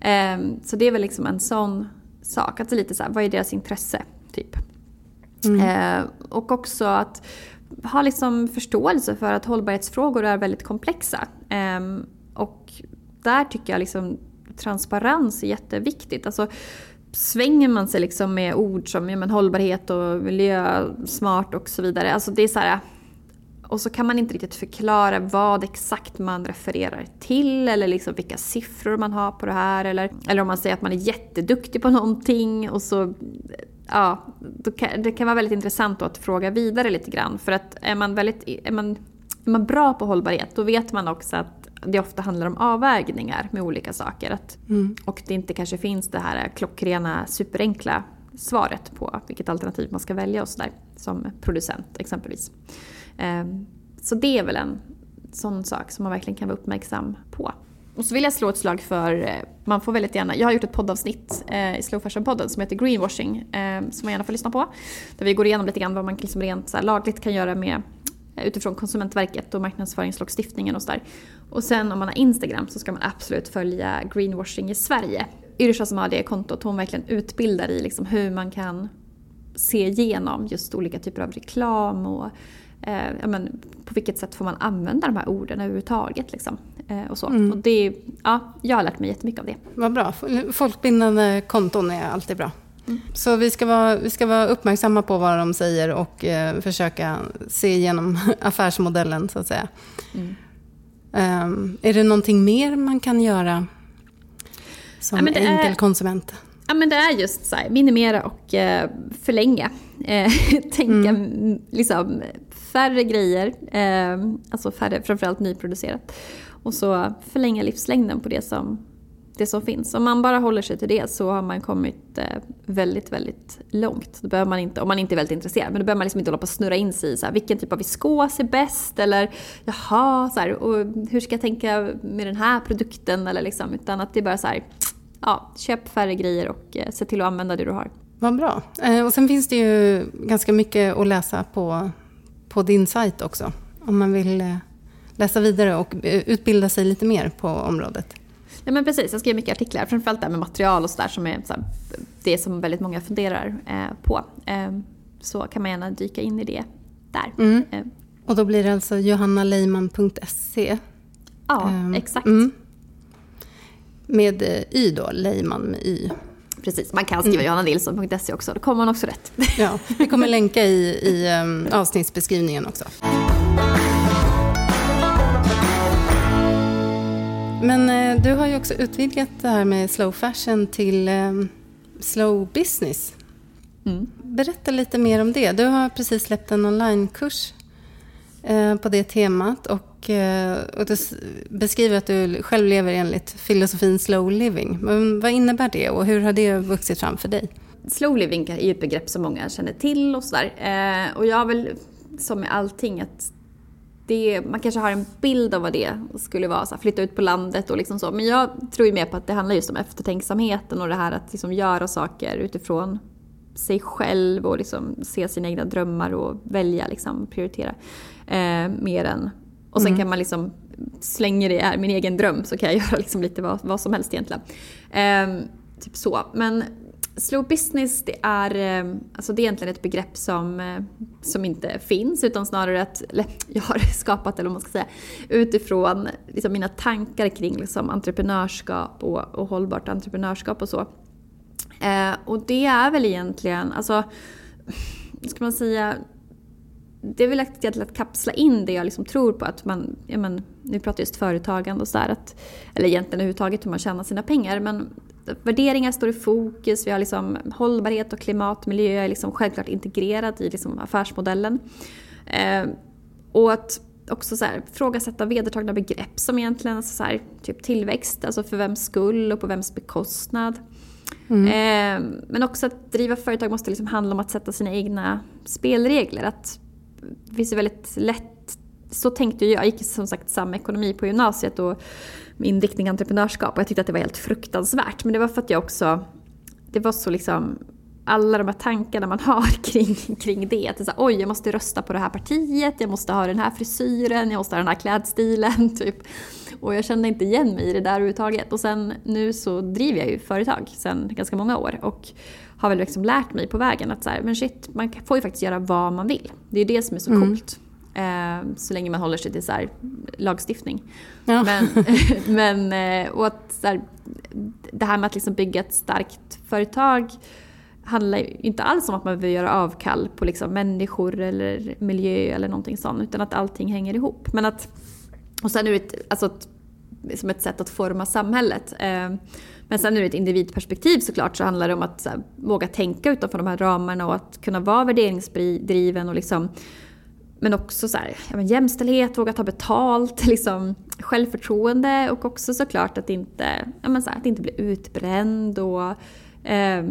Eh, så det är väl liksom en sån sak, att det är lite så här, vad är deras intresse? Typ. Mm. Eh, och också att ha liksom förståelse för att hållbarhetsfrågor är väldigt komplexa. Eh, och där tycker jag liksom transparens är jätteviktigt. Alltså, svänger man sig liksom med ord som ja, men hållbarhet och miljösmart och så vidare. Alltså det är så här, och så kan man inte riktigt förklara vad exakt man refererar till eller liksom vilka siffror man har på det här. Eller, eller om man säger att man är jätteduktig på någonting och så ja, kan, det kan vara väldigt intressant att fråga vidare lite grann. För att är man, väldigt, är man, är man bra på hållbarhet då vet man också att det ofta handlar om avvägningar med olika saker. Att, mm. Och det inte kanske finns det här klockrena superenkla svaret på vilket alternativ man ska välja och sådär. Som producent exempelvis. Ehm, så det är väl en, sån sak som man verkligen kan vara uppmärksam på. Och så vill jag slå ett slag för, eh, man får väldigt gärna, jag har gjort ett poddavsnitt eh, i Slow Fashion-podden som heter Greenwashing, eh, som man gärna får lyssna på. Där vi går igenom lite grann vad man liksom rent så lagligt kan göra med utifrån Konsumentverket och marknadsföringslagstiftningen och sådär. Och sen om man har Instagram så ska man absolut följa Greenwashing i Sverige. Yrsa som har det kontot, hon verkligen utbildar i liksom hur man kan se igenom just olika typer av reklam och eh, ja, men, på vilket sätt får man använda de här orden överhuvudtaget. Liksom. Eh, och så. Mm. Och det, ja, jag har lärt mig jättemycket av det. Vad bra. Folkbindande konton är alltid bra. Mm. Så vi ska, vara, vi ska vara uppmärksamma på vad de säger och eh, försöka se igenom *laughs* affärsmodellen så att säga. Mm. Um, är det någonting mer man kan göra som ja, enkel är, konsument? Ja men det är just så här, minimera och eh, förlänga. Eh, *laughs* tänka mm. liksom färre grejer, eh, alltså färre, framförallt nyproducerat. Och så förlänga livslängden på det som, det som finns. Om man bara håller sig till det så har man kommit eh, väldigt, väldigt långt. Då behöver man inte, om man inte är väldigt intresserad, men då behöver man liksom inte hålla på och snurra in sig i så här, vilken typ av viskos är bäst eller jaha, så här, och hur ska jag tänka med den här produkten eller liksom, utan att det är bara så här, ja, köp färre grejer och eh, se till att använda det du har. Vad bra. Eh, och sen finns det ju ganska mycket att läsa på, på din sajt också. Om man vill läsa vidare och utbilda sig lite mer på området. Ja men precis, jag skriver mycket artiklar, framförallt det här med material och sådär som är så här, det som väldigt många funderar på. Så kan man gärna dyka in i det där. Mm. Och då blir det alltså johannaleiman.se? Ja, um, exakt. Mm. Med eh, Y då, Leiman med Y. Precis, man kan skriva mm. johannanilsson.se också, då kommer man också rätt. Ja, vi kommer *laughs* länka i, i um, avsnittsbeskrivningen också. Men eh, du har ju också utvidgat det här med slow fashion till eh, slow business. Mm. Berätta lite mer om det. Du har precis släppt en onlinekurs eh, på det temat och och, du beskriver att du själv lever enligt filosofin slow living. Men vad innebär det och hur har det vuxit fram för dig? Slow living är ju ett begrepp som många känner till och sådär. Och jag har väl, som med allting, att det, man kanske har en bild av vad det skulle vara, så här, flytta ut på landet och liksom så. Men jag tror ju mer på att det handlar just om eftertänksamheten och det här att liksom göra saker utifrån sig själv och liksom se sina egna drömmar och välja, liksom, prioritera. Eh, mer än och sen mm. kan man liksom, slänger det är min egen dröm så kan jag *laughs* göra liksom lite vad, vad som helst egentligen. Eh, typ så. Men slow business det är, eh, alltså det är egentligen ett begrepp som, eh, som inte finns utan snarare att eller, *laughs* jag har skapat eller vad man ska säga utifrån liksom mina tankar kring liksom entreprenörskap och, och hållbart entreprenörskap och så. Eh, och det är väl egentligen, alltså, ska man säga, det är väl egentligen att kapsla in det jag liksom tror på. att man, ja men, Nu pratar jag just företagande och sådär. Eller egentligen överhuvudtaget hur man tjänar sina pengar. Men värderingar står i fokus. Vi har liksom hållbarhet och klimat, miljö är liksom självklart integrerat i liksom affärsmodellen. Eh, och att också så här, frågasätta vedertagna begrepp som egentligen alltså så här, typ tillväxt, alltså för vems skull och på vems bekostnad. Mm. Eh, men också att driva företag måste liksom handla om att sätta sina egna spelregler. Att det finns ju väldigt lätt, så tänkte jag, jag gick som sagt samekonomi på gymnasiet och inriktning entreprenörskap och jag tyckte att det var helt fruktansvärt. Men det var för att jag också, det var så liksom alla de här tankarna man har *laughs* kring, kring det. Att det så här, Oj, jag måste rösta på det här partiet, jag måste ha den här frisyren, jag måste ha den här klädstilen. *laughs* Typ. Och jag kände inte igen mig i det där överhuvudtaget. Och sen nu så driver jag ju företag sen ganska många år. Och har väl liksom lärt mig på vägen att så här, men shit, man får ju faktiskt göra vad man vill. Det är ju det som är så mm. coolt. Eh, så länge man håller sig till så här, lagstiftning. Ja. Men, *laughs* *laughs* men eh, och att så här, det här med att liksom bygga ett starkt företag handlar inte alls om att man behöver göra avkall på liksom människor eller miljö eller någonting sånt. Utan att allting hänger ihop. Men att, och sen är det ett, alltså ett, som ett sätt att forma samhället. Eh, men sen ur ett individperspektiv såklart så handlar det om att här, våga tänka utanför de här ramarna och att kunna vara värderingsdriven och liksom men också så här, ja, men jämställdhet, våga ta betalt, *laughs* liksom, självförtroende och också såklart att inte, ja, men så här, att inte bli utbränd och eh,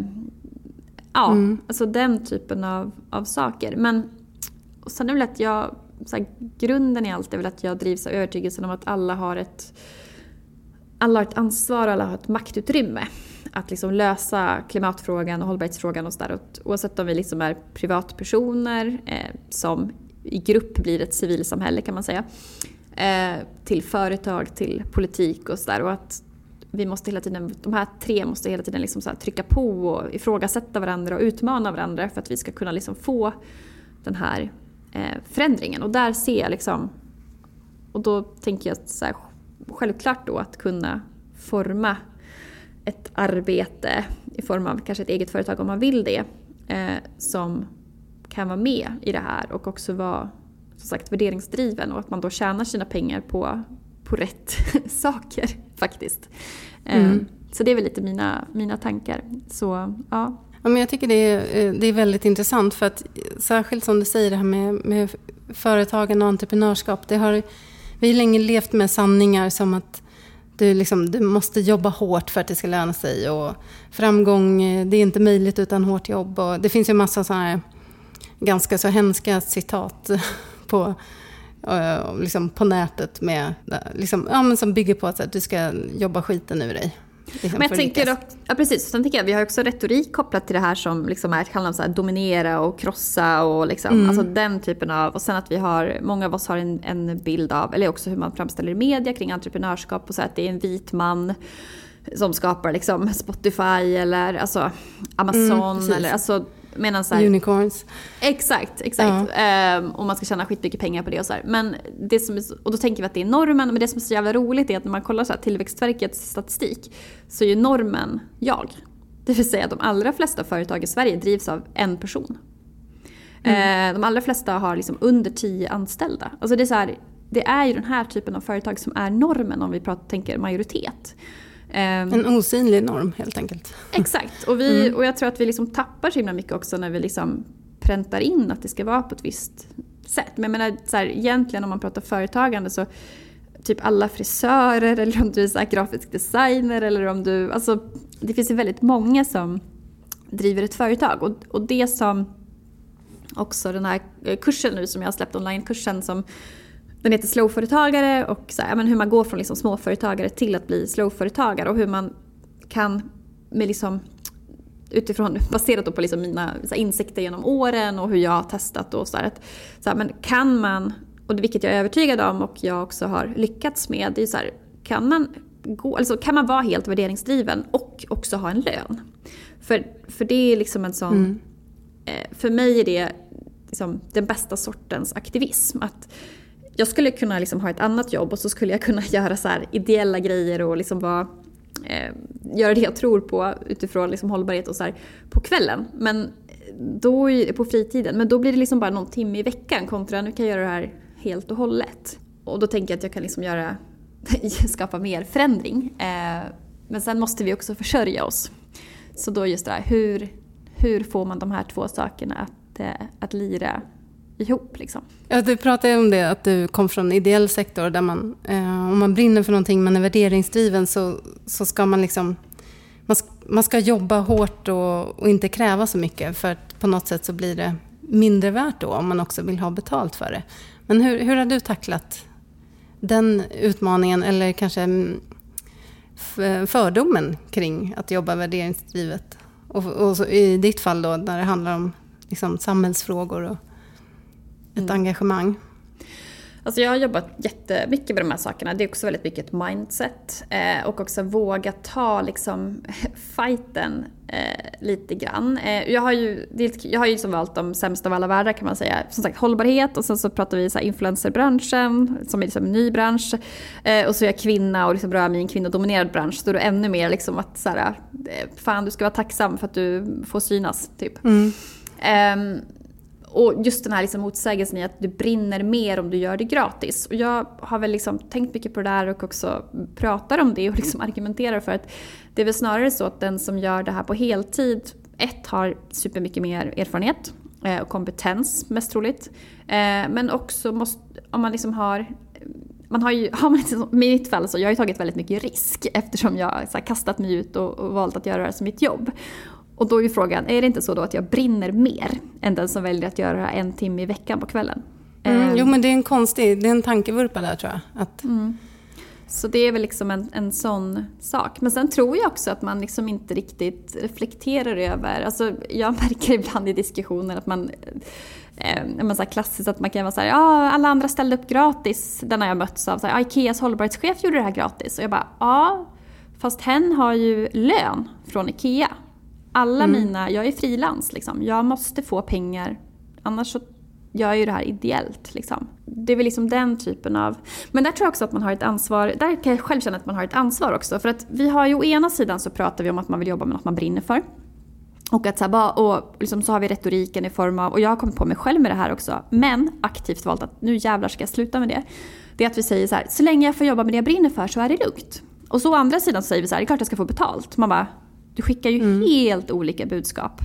ja, mm. alltså den typen av, av saker. Men och sen är väl att jag så här, grunden i allt är väl att jag drivs av övertygelsen om att alla har ett, alla har ett ansvar och alla har ett maktutrymme att liksom lösa klimatfrågan och hållbarhetsfrågan och sådär. Oavsett om vi liksom är privatpersoner eh, som i grupp blir ett civilsamhälle kan man säga. Eh, till företag, till politik och sådär. Och att vi måste hela tiden, de här tre måste hela tiden liksom så trycka på och ifrågasätta varandra och utmana varandra för att vi ska kunna liksom få den här eh, förändringen. Och där ser jag liksom, och då tänker jag så här, självklart då att kunna forma ett arbete i form av kanske ett eget företag om man vill det, eh, som kan vara med i det här och också vara som sagt värderingsdriven och att man då tjänar sina pengar på, på rätt *laughs* saker faktiskt. Eh, mm. Så det är väl lite mina, mina tankar. Så, ja. Ja, men jag tycker det är, eh, det är väldigt intressant för att särskilt som du säger det här med, med företagen och entreprenörskap. Det har, vi har länge levt med sanningar som att du, liksom, du måste jobba hårt för att det ska löna sig. Och framgång, eh, det är inte möjligt utan hårt jobb. Och det finns ju massa sådana här ganska så hemska citat *laughs* på, eh, liksom på nätet med, liksom, ja, men som bygger på att du ska jobba skiten ur dig. Liksom men jag tänker dock, ja precis, sen tänker jag vi har också retorik kopplat till det här som liksom är, handlar om så här, dominera och krossa och liksom, mm. alltså den typen av, och sen att vi har, många av oss har en, en bild av, eller också hur man framställer i media kring entreprenörskap och så att det är en vit man som skapar liksom Spotify eller alltså Amazon mm, eller alltså Medan så här, Unicorns. Exakt, exakt. Ja. Ehm, och man ska tjäna skitmycket pengar på det och så här. Men det som är, och då tänker vi att det är normen, men det som är så jävla roligt är att när man kollar så här, Tillväxtverkets statistik så är ju normen jag. Det vill säga att de allra flesta företag i Sverige drivs av en person. Mm. Ehm, de allra flesta har liksom under tio anställda. Alltså det, är så här, det är ju den här typen av företag som är normen om vi pratar, tänker majoritet. Ehm, en osynlig norm helt enkelt. Exakt, och, vi, mm. och jag tror att vi liksom tappar så himla mycket också när vi liksom präntar in att det ska vara på ett visst sätt. Men jag menar, så här, egentligen om man pratar företagande så typ alla frisörer eller om du är så grafisk designer eller om du... Alltså, det finns ju väldigt många som driver ett företag och, och det som också den här kursen nu som jag har släppt online-kursen som den heter Slowföretagare och så här, men hur man går från liksom småföretagare till att bli slowföretagare och hur man kan med liksom utifrån, baserat på liksom mina här, insikter genom åren och hur jag har testat och så, här, att, så här, men kan man, och vilket jag är övertygad om och jag också har lyckats med, det är så kan man, gå, alltså, kan man vara helt värderingsdriven och också ha en lön? För, för det är liksom en sån, mm. eh, för mig är det liksom den bästa sortens aktivism. Att jag skulle kunna liksom ha ett annat jobb och så skulle jag kunna *laughs* göra så ideella grejer och liksom vara, eh, göra det jag tror på utifrån liksom hållbarhet och så här, på kvällen. Men då, på fritiden. Men då blir det liksom bara någon timme i veckan kontra nu kan jag göra det här helt och hållet. Och då tänker jag att jag kan liksom göra, *laughs* skapa mer förändring. Eh, men sen måste vi också försörja oss. Så då just det här, hur, hur får man de här två sakerna att, eh, att lira ihop. Liksom. Ja, du pratade om det, att du kom från ideell sektor där man, eh, om man brinner för någonting, men är värderingsdriven så, så ska man liksom man ska, man ska jobba hårt och, och, inte kräva så mycket för att på något sätt så blir det mindre värt då om man också vill ha betalt för det. Men hur, hur har du tacklat den utmaningen eller kanske mm, fördomen kring att jobba värderingsdrivet? Och, och i ditt fall då när det handlar om liksom, samhällsfrågor och ett mm. engagemang? Alltså jag har jobbat jättemycket med de här sakerna. Det är också väldigt mycket ett mindset. Eh, och också våga ta liksom *laughs* fighten eh, lite grann. Eh, jag har ju, jag har ju liksom valt de sämsta av alla världar kan man säga. Som sagt hållbarhet och sen så pratar vi så här influencerbranschen som är liksom en ny bransch. Eh, och så är jag kvinna och liksom rör mig i en kvinnodominerad bransch. Då är det ännu mer liksom att så här, eh, fan du ska vara tacksam för att du får synas typ. Mm. Och just den här liksom motsägelsen i att du brinner mer om du gör det gratis. Och jag har väl liksom tänkt mycket på det där och också pratar om det och liksom argumenterar för att det är väl snarare så att den som gör det här på heltid, ett, har supermycket mer erfarenhet eh, och kompetens mest troligt. Eh, men också måste, om man liksom har man har ju, *laughs* har man, liksom, i mitt fall så jag har ju tagit väldigt mycket risk eftersom jag har kastat mig ut och, och valt att göra det här som mitt jobb. Och då är ju frågan, är det inte så då att jag brinner mer än den som väljer att göra en timme i veckan på kvällen? Mm, jo men det är en konstig, det är en tankevurpa där tror jag. Att... Mm. Så det är väl liksom en, en sån sak. Men sen tror jag också att man liksom inte riktigt reflekterar över, alltså jag *laughs* märker ibland i diskussioner att man eh, så klassiskt att man kan vara såhär, ja alla andra ställde upp gratis. Den har jag mötts av, så här, Ikeas hållbarhetschef gjorde det här gratis. Och jag bara, ja fast hen har ju lön från Ikea. Alla mm. mina, jag är frilans liksom, jag måste få pengar annars så gör jag ju det här ideellt. Liksom. Det är väl liksom den typen av... Men där tror jag också att man har ett ansvar, där kan jag själv känna att man har ett ansvar också. För att vi har ju å ena sidan så pratar vi om att man vill jobba med något man brinner för. Och, att så, här, och liksom så har vi retoriken i form av, och jag har kommit på mig själv med det här också, men aktivt valt att nu jävlar ska jag sluta med det. Det är att vi säger så här, så länge jag får jobba med det jag brinner för så är det lugnt. Och så å andra sidan så säger vi så här, det är klart jag ska få betalt. Man bara, du skickar ju mm. helt olika budskap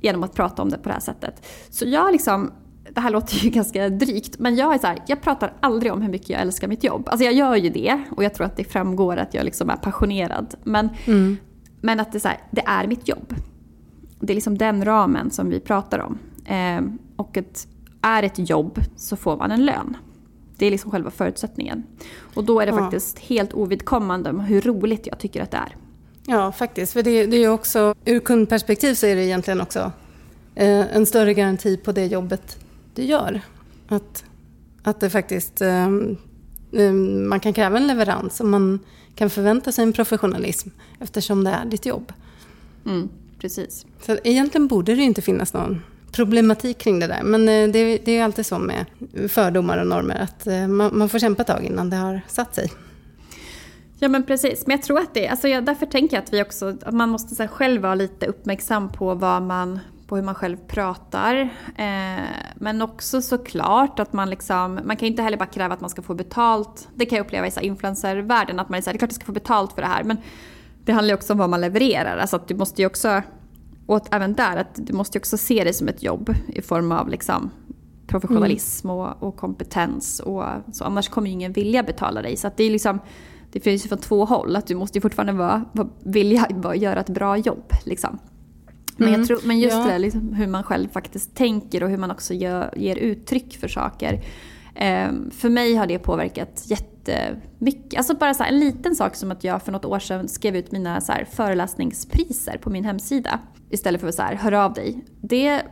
genom att prata om det på det här sättet. Så jag liksom, det här låter ju *laughs* ganska drygt, men jag är så här, jag pratar aldrig om hur mycket jag älskar mitt jobb. Alltså jag gör ju det och jag tror att det framgår att jag liksom är passionerad. Men, mm. men att det är, så här, det är mitt jobb. Det är liksom den ramen som vi pratar om. Eh, och ett, är ett jobb så får man en lön. Det är liksom själva förutsättningen. Och då är det ja. faktiskt helt ovidkommande hur roligt jag tycker att det är. Ja, faktiskt. För det, det är också, ur kundperspektiv så är det egentligen också eh, en större garanti på det jobbet du gör. Att, att det faktiskt, eh, eh, man kan kräva en leverans och man kan förvänta sig en professionalism eftersom det är ditt jobb. Mm, precis. Så egentligen borde det inte finnas någon problematik kring det där. Men eh, det, det är alltid så med fördomar och normer att eh, man, man får kämpa ett tag innan det har satt sig. Ja men precis, men jag tror att det, alltså jag, därför tänker jag att vi också, att man måste så själv vara lite uppmärksam på vad man, på hur man själv pratar. Eh, men också såklart att man liksom, man kan inte heller bara kräva att man ska få betalt. Det kan jag uppleva i så influencervärlden, att man är så här, det är klart jag ska få betalt för det här. Men det handlar ju också om vad man levererar, alltså att du måste ju också, och även där, att du måste ju också se det som ett jobb i form av liksom professionalism mm. och, och, kompetens. Och, så annars kommer ju ingen vilja betala dig. Så att det är liksom, det finns ju från två håll. Att du måste ju fortfarande vara, vara, vilja vara, göra ett bra jobb. Liksom. Men, jag mm. tror, men just ja. det där liksom, hur man själv faktiskt tänker och hur man också gör, ger uttryck för saker. Eh, för mig har det påverkat jättemycket. Alltså bara så en liten sak som att jag för något år sedan skrev ut mina så här, föreläsningspriser på min hemsida. Istället för att så här, hör av dig. Det,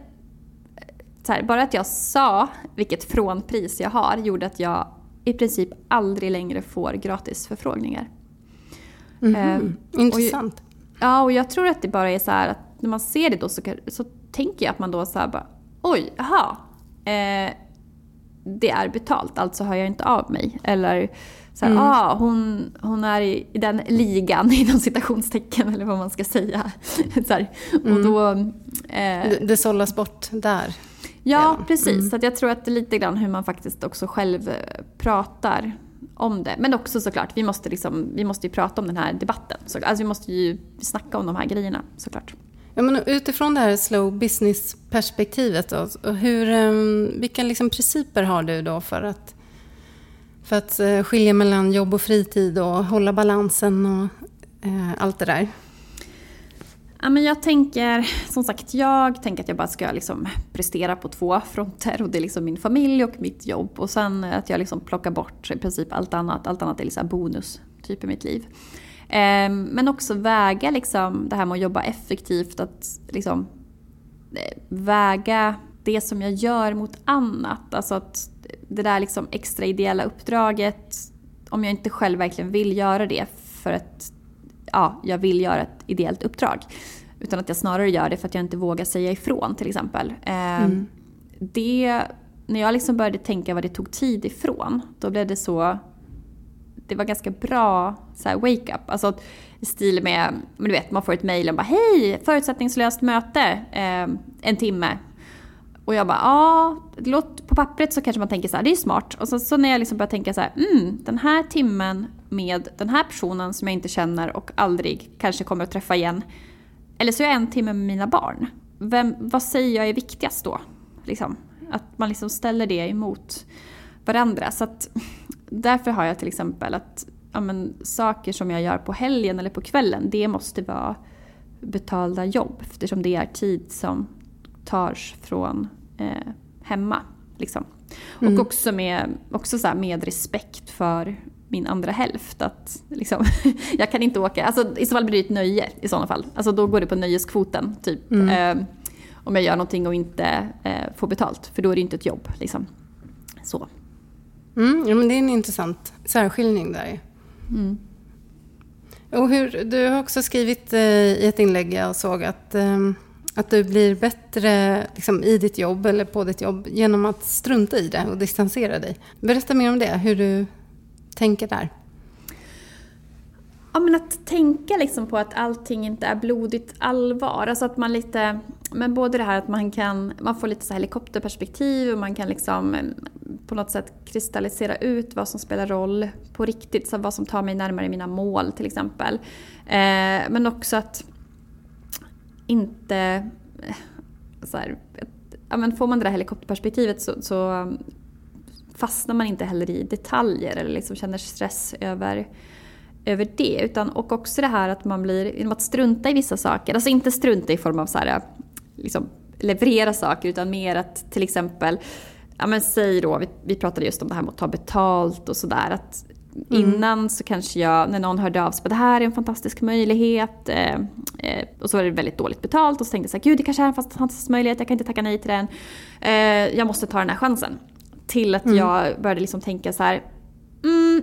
så här, bara att jag sa vilket frånpris jag har gjorde att jag i princip aldrig längre får gratis förfrågningar. Mm -hmm. eh, Intressant. Och, ja, och jag tror att det bara är så här att när man ser det då så, så tänker jag att man då så bara oj, jaha. Eh, det är betalt, alltså hör jag inte av mig. Eller så här, mm. ah, hon, hon är i, i den ligan *laughs* inom citationstecken eller vad man ska säga. *laughs* så här, mm. och då, eh, det, det sållas bort där. Ja, precis. Mm. Så jag tror att det är lite grann hur man faktiskt också själv eh, pratar om det. Men också såklart, vi måste, liksom, vi måste ju prata om den här debatten. Så, alltså vi måste ju snacka om de här grejerna såklart. Ja, men utifrån det här slow business-perspektivet, då, hur, ehm, vilka liksom principer har du då för att, för att eh, skilja mellan jobb och fritid och hålla balansen och eh, allt det där? Ja, men jag tänker, som sagt, jag tänker att jag bara ska liksom prestera på två fronter. Och det är liksom min familj och mitt jobb. Och sen att jag liksom plockar bort i princip allt annat. Allt annat är liksom bonus typ i mitt liv. Ehm, men också väga liksom det här med att jobba effektivt. Att liksom eh, väga det som jag gör mot annat. Alltså att det där liksom extra ideella uppdraget, om jag inte själv verkligen vill göra det för att ja, jag vill göra ett ideellt uppdrag. Utan att jag snarare gör det för att jag inte vågar säga ifrån till exempel. Ehm, mm. Det, när jag liksom började tänka vad det tog tid ifrån, då blev det så... Det var ganska bra wake-up. Alltså i stil med, men du vet, man får ett mejl och bara hej, förutsättningslöst möte, eh, en timme. Och jag bara, ja, på pappret så kanske man tänker så här, det är smart. Och så, så när jag liksom börjar tänka så här, mm, den här timmen med den här personen som jag inte känner och aldrig kanske kommer att träffa igen. Eller så är jag en timme med mina barn. Vem, vad säger jag är viktigast då? Liksom, att man liksom ställer det emot varandra. Så att, därför har jag till exempel att ja, men, saker som jag gör på helgen eller på kvällen, det måste vara betalda jobb eftersom det är tid som tas från eh, hemma. Liksom. Mm. Och också med, också så med respekt för min andra hälft. Att liksom, *laughs* jag kan inte åka, alltså, i så fall blir det ett nöje i sådana fall. Alltså, då går det på nöjeskvoten. Typ. Mm. Eh, om jag gör någonting och inte eh, får betalt. För då är det inte ett jobb. Liksom. Så. Mm, ja, men det är en intressant särskiljning där. Mm. Och hur, du har också skrivit eh, i ett inlägg jag såg att, eh, att du blir bättre liksom, i ditt jobb eller på ditt jobb genom att strunta i det och distansera dig. Berätta mer om det, hur du tänker där. Ja, men att tänka liksom på att allting inte är blodigt allvar. Alltså att man lite, men både det här att man kan, man får lite så helikopterperspektiv och man kan liksom eh, på något sätt kristallisera ut vad som spelar roll på riktigt. Så vad som tar mig närmare mina mål till exempel. Eh, men också att inte, eh, så här, ja, men får man det där helikopterperspektivet så, så fastnar man inte heller i detaljer eller liksom känner stress över över det. Utan, och också det här att man blir, genom att strunta i vissa saker, alltså inte strunta i form av så här, liksom, leverera saker utan mer att till exempel, ja men säg då, vi, vi pratade just om det här med att ta betalt och sådär. Mm. Innan så kanske jag, när någon hörde av sig, det här är en fantastisk möjlighet. Eh, eh, och så var det väldigt dåligt betalt och så tänkte jag så här, gud det kanske är en fantastisk möjlighet, jag kan inte tacka nej till den. Eh, jag måste ta den här chansen. Till att mm. jag började liksom tänka så här, mm,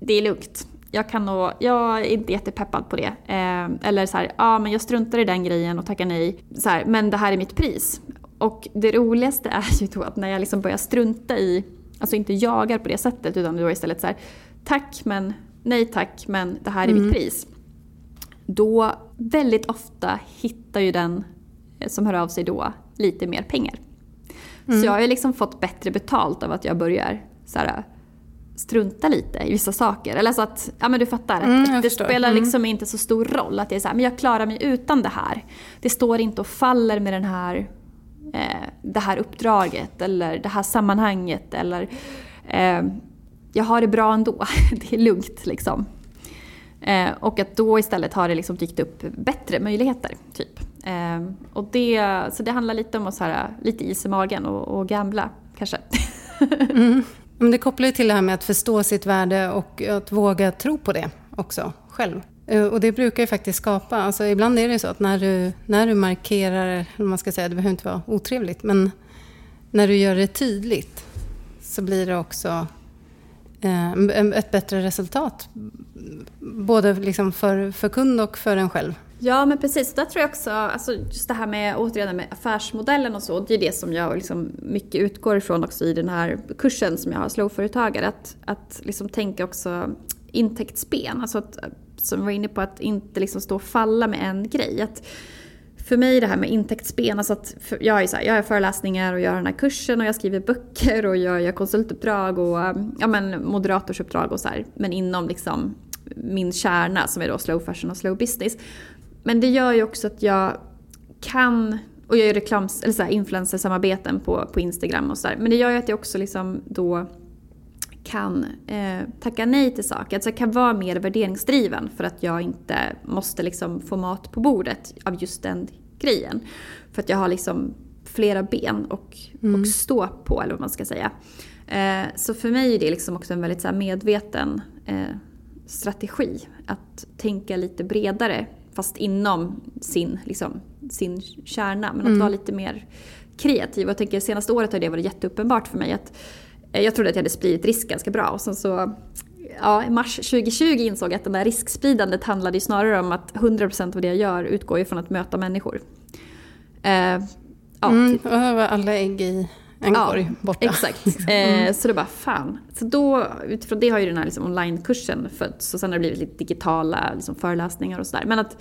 det är lugnt jag, kan nog, jag är inte jättepeppad på det. Eh, eller så här, ja men jag struntar i den grejen och tackar nej. Så här, men det här är mitt pris. Och det roligaste är ju då att när jag liksom börjar strunta i, alltså inte jagar på det sättet utan då istället så här, tack men nej tack men det här är mm. mitt pris. Då väldigt ofta hittar ju den som hör av sig då lite mer pengar. Mm. Så jag har ju liksom fått bättre betalt av att jag börjar så här, strunta lite i vissa saker. Eller så att, ja men du fattar, mm, det spelar mm. liksom inte så stor roll. Att det är så här, men jag klarar mig utan det här. Det står inte och faller med den här, eh, det här uppdraget eller det här sammanhanget. Eller eh, jag har det bra ändå, *laughs* det är lugnt liksom. Eh, och att då istället har det liksom dykt upp bättre möjligheter. Typ. Eh, och det, så det handlar lite om att så här, lite is i magen och, och gamla kanske. *laughs* mm. Men det kopplar ju till det här med att förstå sitt värde och att våga tro på det också själv. Eh, och det brukar ju faktiskt skapa, alltså ibland är det så att när du, när du markerar, eller man ska säga, det behöver inte vara otrevligt, men när du gör det tydligt så blir det också eh, ett bättre resultat. Både liksom för, för kund och för en själv. Ja men precis, där tror jag också, alltså just det här med återigen med affärsmodellen och så, det är det som jag liksom mycket utgår ifrån också i den här kursen som jag har, slowföretagare. Att, att liksom tänka också intäktsben, alltså att, som vi var inne på, att inte liksom stå och falla med en grej. Att för mig det här med intäktsben, alltså att jag, är så här, jag har föreläsningar och gör den här kursen och jag skriver böcker och jag gör konsultuppdrag och ja, men moderatorsuppdrag och så här, men inom liksom min kärna som är då slow fashion och slow business. Men det gör ju också att jag kan, och jag gör reklam, eller så här, influencersamarbeten på, på Instagram och sådär. Men det gör ju att jag också liksom då kan eh, tacka nej till saker. Alltså jag kan vara mer värderingsdriven för att jag inte måste liksom få mat på bordet av just den grejen. För att jag har liksom flera ben och, mm. och stå på, eller vad man ska säga. Eh, så för mig är det liksom också en väldigt så medveten eh, strategi. Att tänka lite bredare fast inom sin, liksom, sin kärna. Men att mm. vara lite mer kreativ. Och jag tänker senaste året har det varit jätteuppenbart för mig. att eh, Jag trodde att jag hade spridit risk ganska bra och sen så ja, i mars 2020 insåg jag att det där riskspridandet handlade ju snarare om att 100% av det jag gör utgår ifrån att möta människor. Eh, ja, mm, var alla ägg i en ja, korg borta. Exakt. *laughs* Mm. Eh, så det bara fan. Så då, utifrån det har ju den här liksom onlinekursen fötts och sen har det blivit lite digitala liksom föreläsningar och sådär. Men att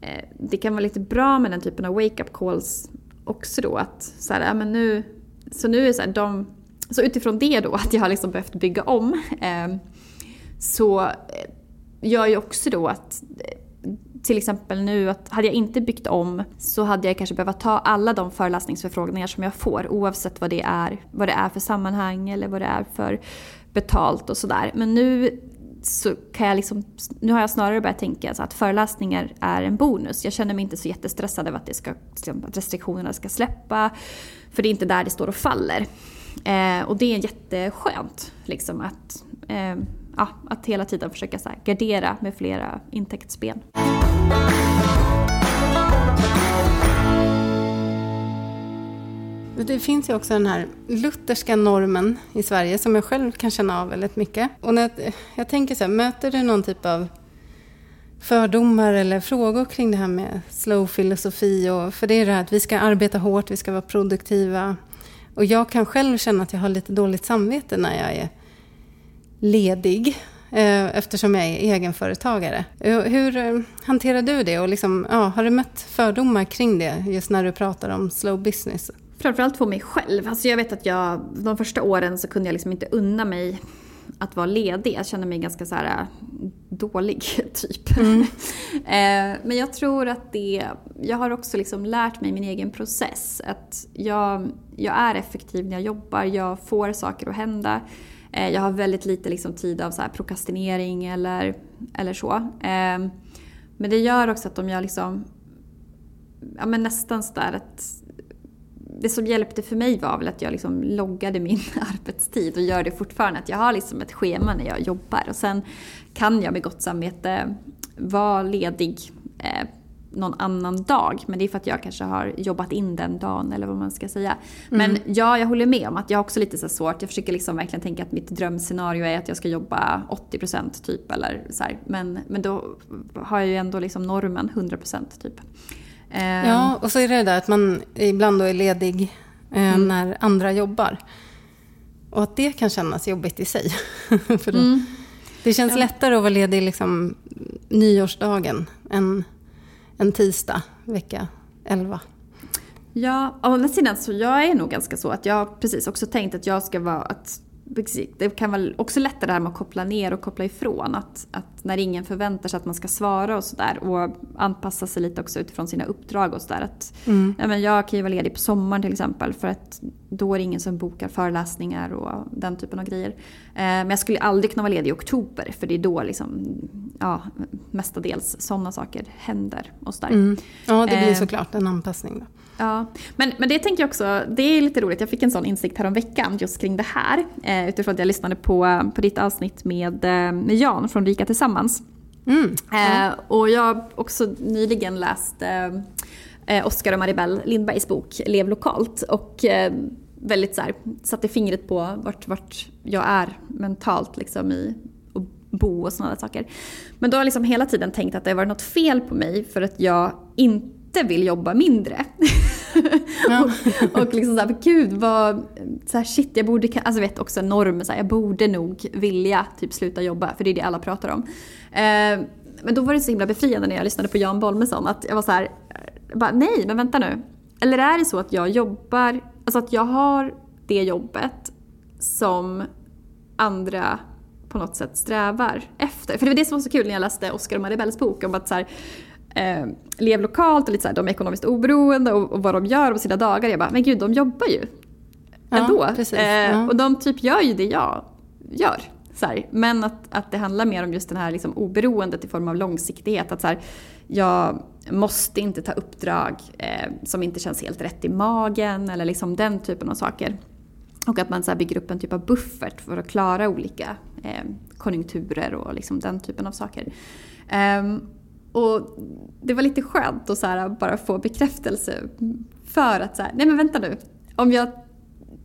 eh, det kan vara lite bra med den typen av wake-up calls också då. Att så, här, ja, men nu, så nu är så här, de, så utifrån det då att jag har liksom behövt bygga om. Eh, så eh, gör ju också då att till exempel nu att hade jag inte byggt om så hade jag kanske behövt ta alla de föreläsningsförfrågningar som jag får oavsett vad det är, vad det är för sammanhang eller vad det är för betalt och sådär. Men nu så kan jag liksom, nu har jag snarare börjat tänka så att föreläsningar är en bonus. Jag känner mig inte så jättestressad över att, det ska, liksom, att restriktionerna ska släppa. För det är inte där det står och faller. Eh, och det är jätteskönt liksom, att, eh, ja, att hela tiden försöka så här, gardera med flera intäktsben. Det finns ju också den här lutherska normen i Sverige som jag själv kan känna av väldigt mycket. Och när jag, jag tänker så här, möter du någon typ av fördomar eller frågor kring det här med slow filosofi? För det är det här att vi ska arbeta hårt, vi ska vara produktiva. Och jag kan själv känna att jag har lite dåligt samvete när jag är ledig eh, eftersom jag är egenföretagare. Hur eh, hanterar du det? Och liksom, ja, har du mött fördomar kring det just när du pratar om slow business? Framförallt för mig själv. Alltså jag vet att jag, de första åren så kunde jag liksom inte unna mig att vara ledig. Jag kände mig ganska så här dålig *laughs* typ. Mm. *laughs* Eh, men jag tror att det, jag har också liksom lärt mig min egen process. Att jag, jag är effektiv när jag jobbar, jag får saker att hända. Eh, jag har väldigt lite liksom tid av så här prokrastinering eller, eller så. Eh, men det gör också att om jag liksom, ja men nästan sådär att det som hjälpte för mig var väl att jag liksom loggade min *laughs* arbetstid och gör det fortfarande. Att jag har liksom ett schema när jag jobbar och sen kan jag med gott samvete vara ledig eh, någon annan dag. Men det är för att jag kanske har jobbat in den dagen eller vad man ska säga. Men mm. ja, jag håller med om att jag har också lite så svårt. Jag försöker liksom verkligen tänka att mitt drömscenario är att jag ska jobba 80% typ eller så här. Men, men då har jag ju ändå liksom normen 100% typ. Ja, ehm. och så är det där att man ibland då är ledig eh, mm. när andra jobbar. Och att det kan kännas jobbigt i sig. *laughs* För mm. Det känns ja. lättare att vara ledig liksom nyårsdagen än en tisdag vecka 11. Ja, å andra sidan så jag är nog ganska så att jag precis också tänkt att jag ska vara att det kan vara också lättare det här med att koppla ner och koppla ifrån. Att, att när ingen förväntar sig att man ska svara och sådär. Och anpassa sig lite också utifrån sina uppdrag och sådär. Mm. Ja, jag kan ju vara ledig på sommaren till exempel. För att då är det ingen som bokar föreläsningar och den typen av grejer. Eh, men jag skulle aldrig kunna vara ledig i oktober. För det är då liksom, ja, mestadels sådana saker händer. Och sådär. Mm. Ja, det blir eh, såklart en anpassning. Då. Ja, men, men det tänker jag också, det är lite roligt. Jag fick en sån insikt här om veckan just kring det här. Eh, utifrån att jag lyssnade på, på ditt avsnitt med, eh, med Jan från Rika Tillsammans. Mm. Eh, och jag har också nyligen läst eh, Oskar och Maribel Lindbergs bok Lev lokalt. Och eh, väldigt så här, satte fingret på vart, vart jag är mentalt liksom i att bo och sådana saker. Men då har jag liksom hela tiden tänkt att det var något fel på mig för att jag inte vill jobba mindre. *laughs* Ja. *laughs* och, och liksom såhär, gud vad, så shit jag borde, alltså vet också en jag borde nog vilja typ sluta jobba för det är det alla pratar om. Eh, men då var det så himla befriande när jag lyssnade på Jan Bolmesson att jag var så här, bara, nej men vänta nu. Eller är det så att jag jobbar, alltså att jag har det jobbet som andra på något sätt strävar efter. För det var det som var så kul när jag läste Oscar och Maribels bok om att så här, eh, lev lokalt och lite så här, de är ekonomiskt oberoende och, och, vad de gör på sina dagar. Jag bara, men gud de jobbar ju ändå. Ja, precis, eh, ja. Och de typ gör ju det jag gör. Så här. Men att, att det handlar mer om just det här liksom oberoendet i form av långsiktighet. Att så här, jag måste inte ta uppdrag eh, som inte känns helt rätt i magen eller liksom den typen av saker. Och att man så bygger upp en typ av buffert för att klara olika eh, konjunkturer och liksom den typen av saker. Um, och det var lite skönt att så här, bara få bekräftelse för att så här, nej men vänta nu. Om jag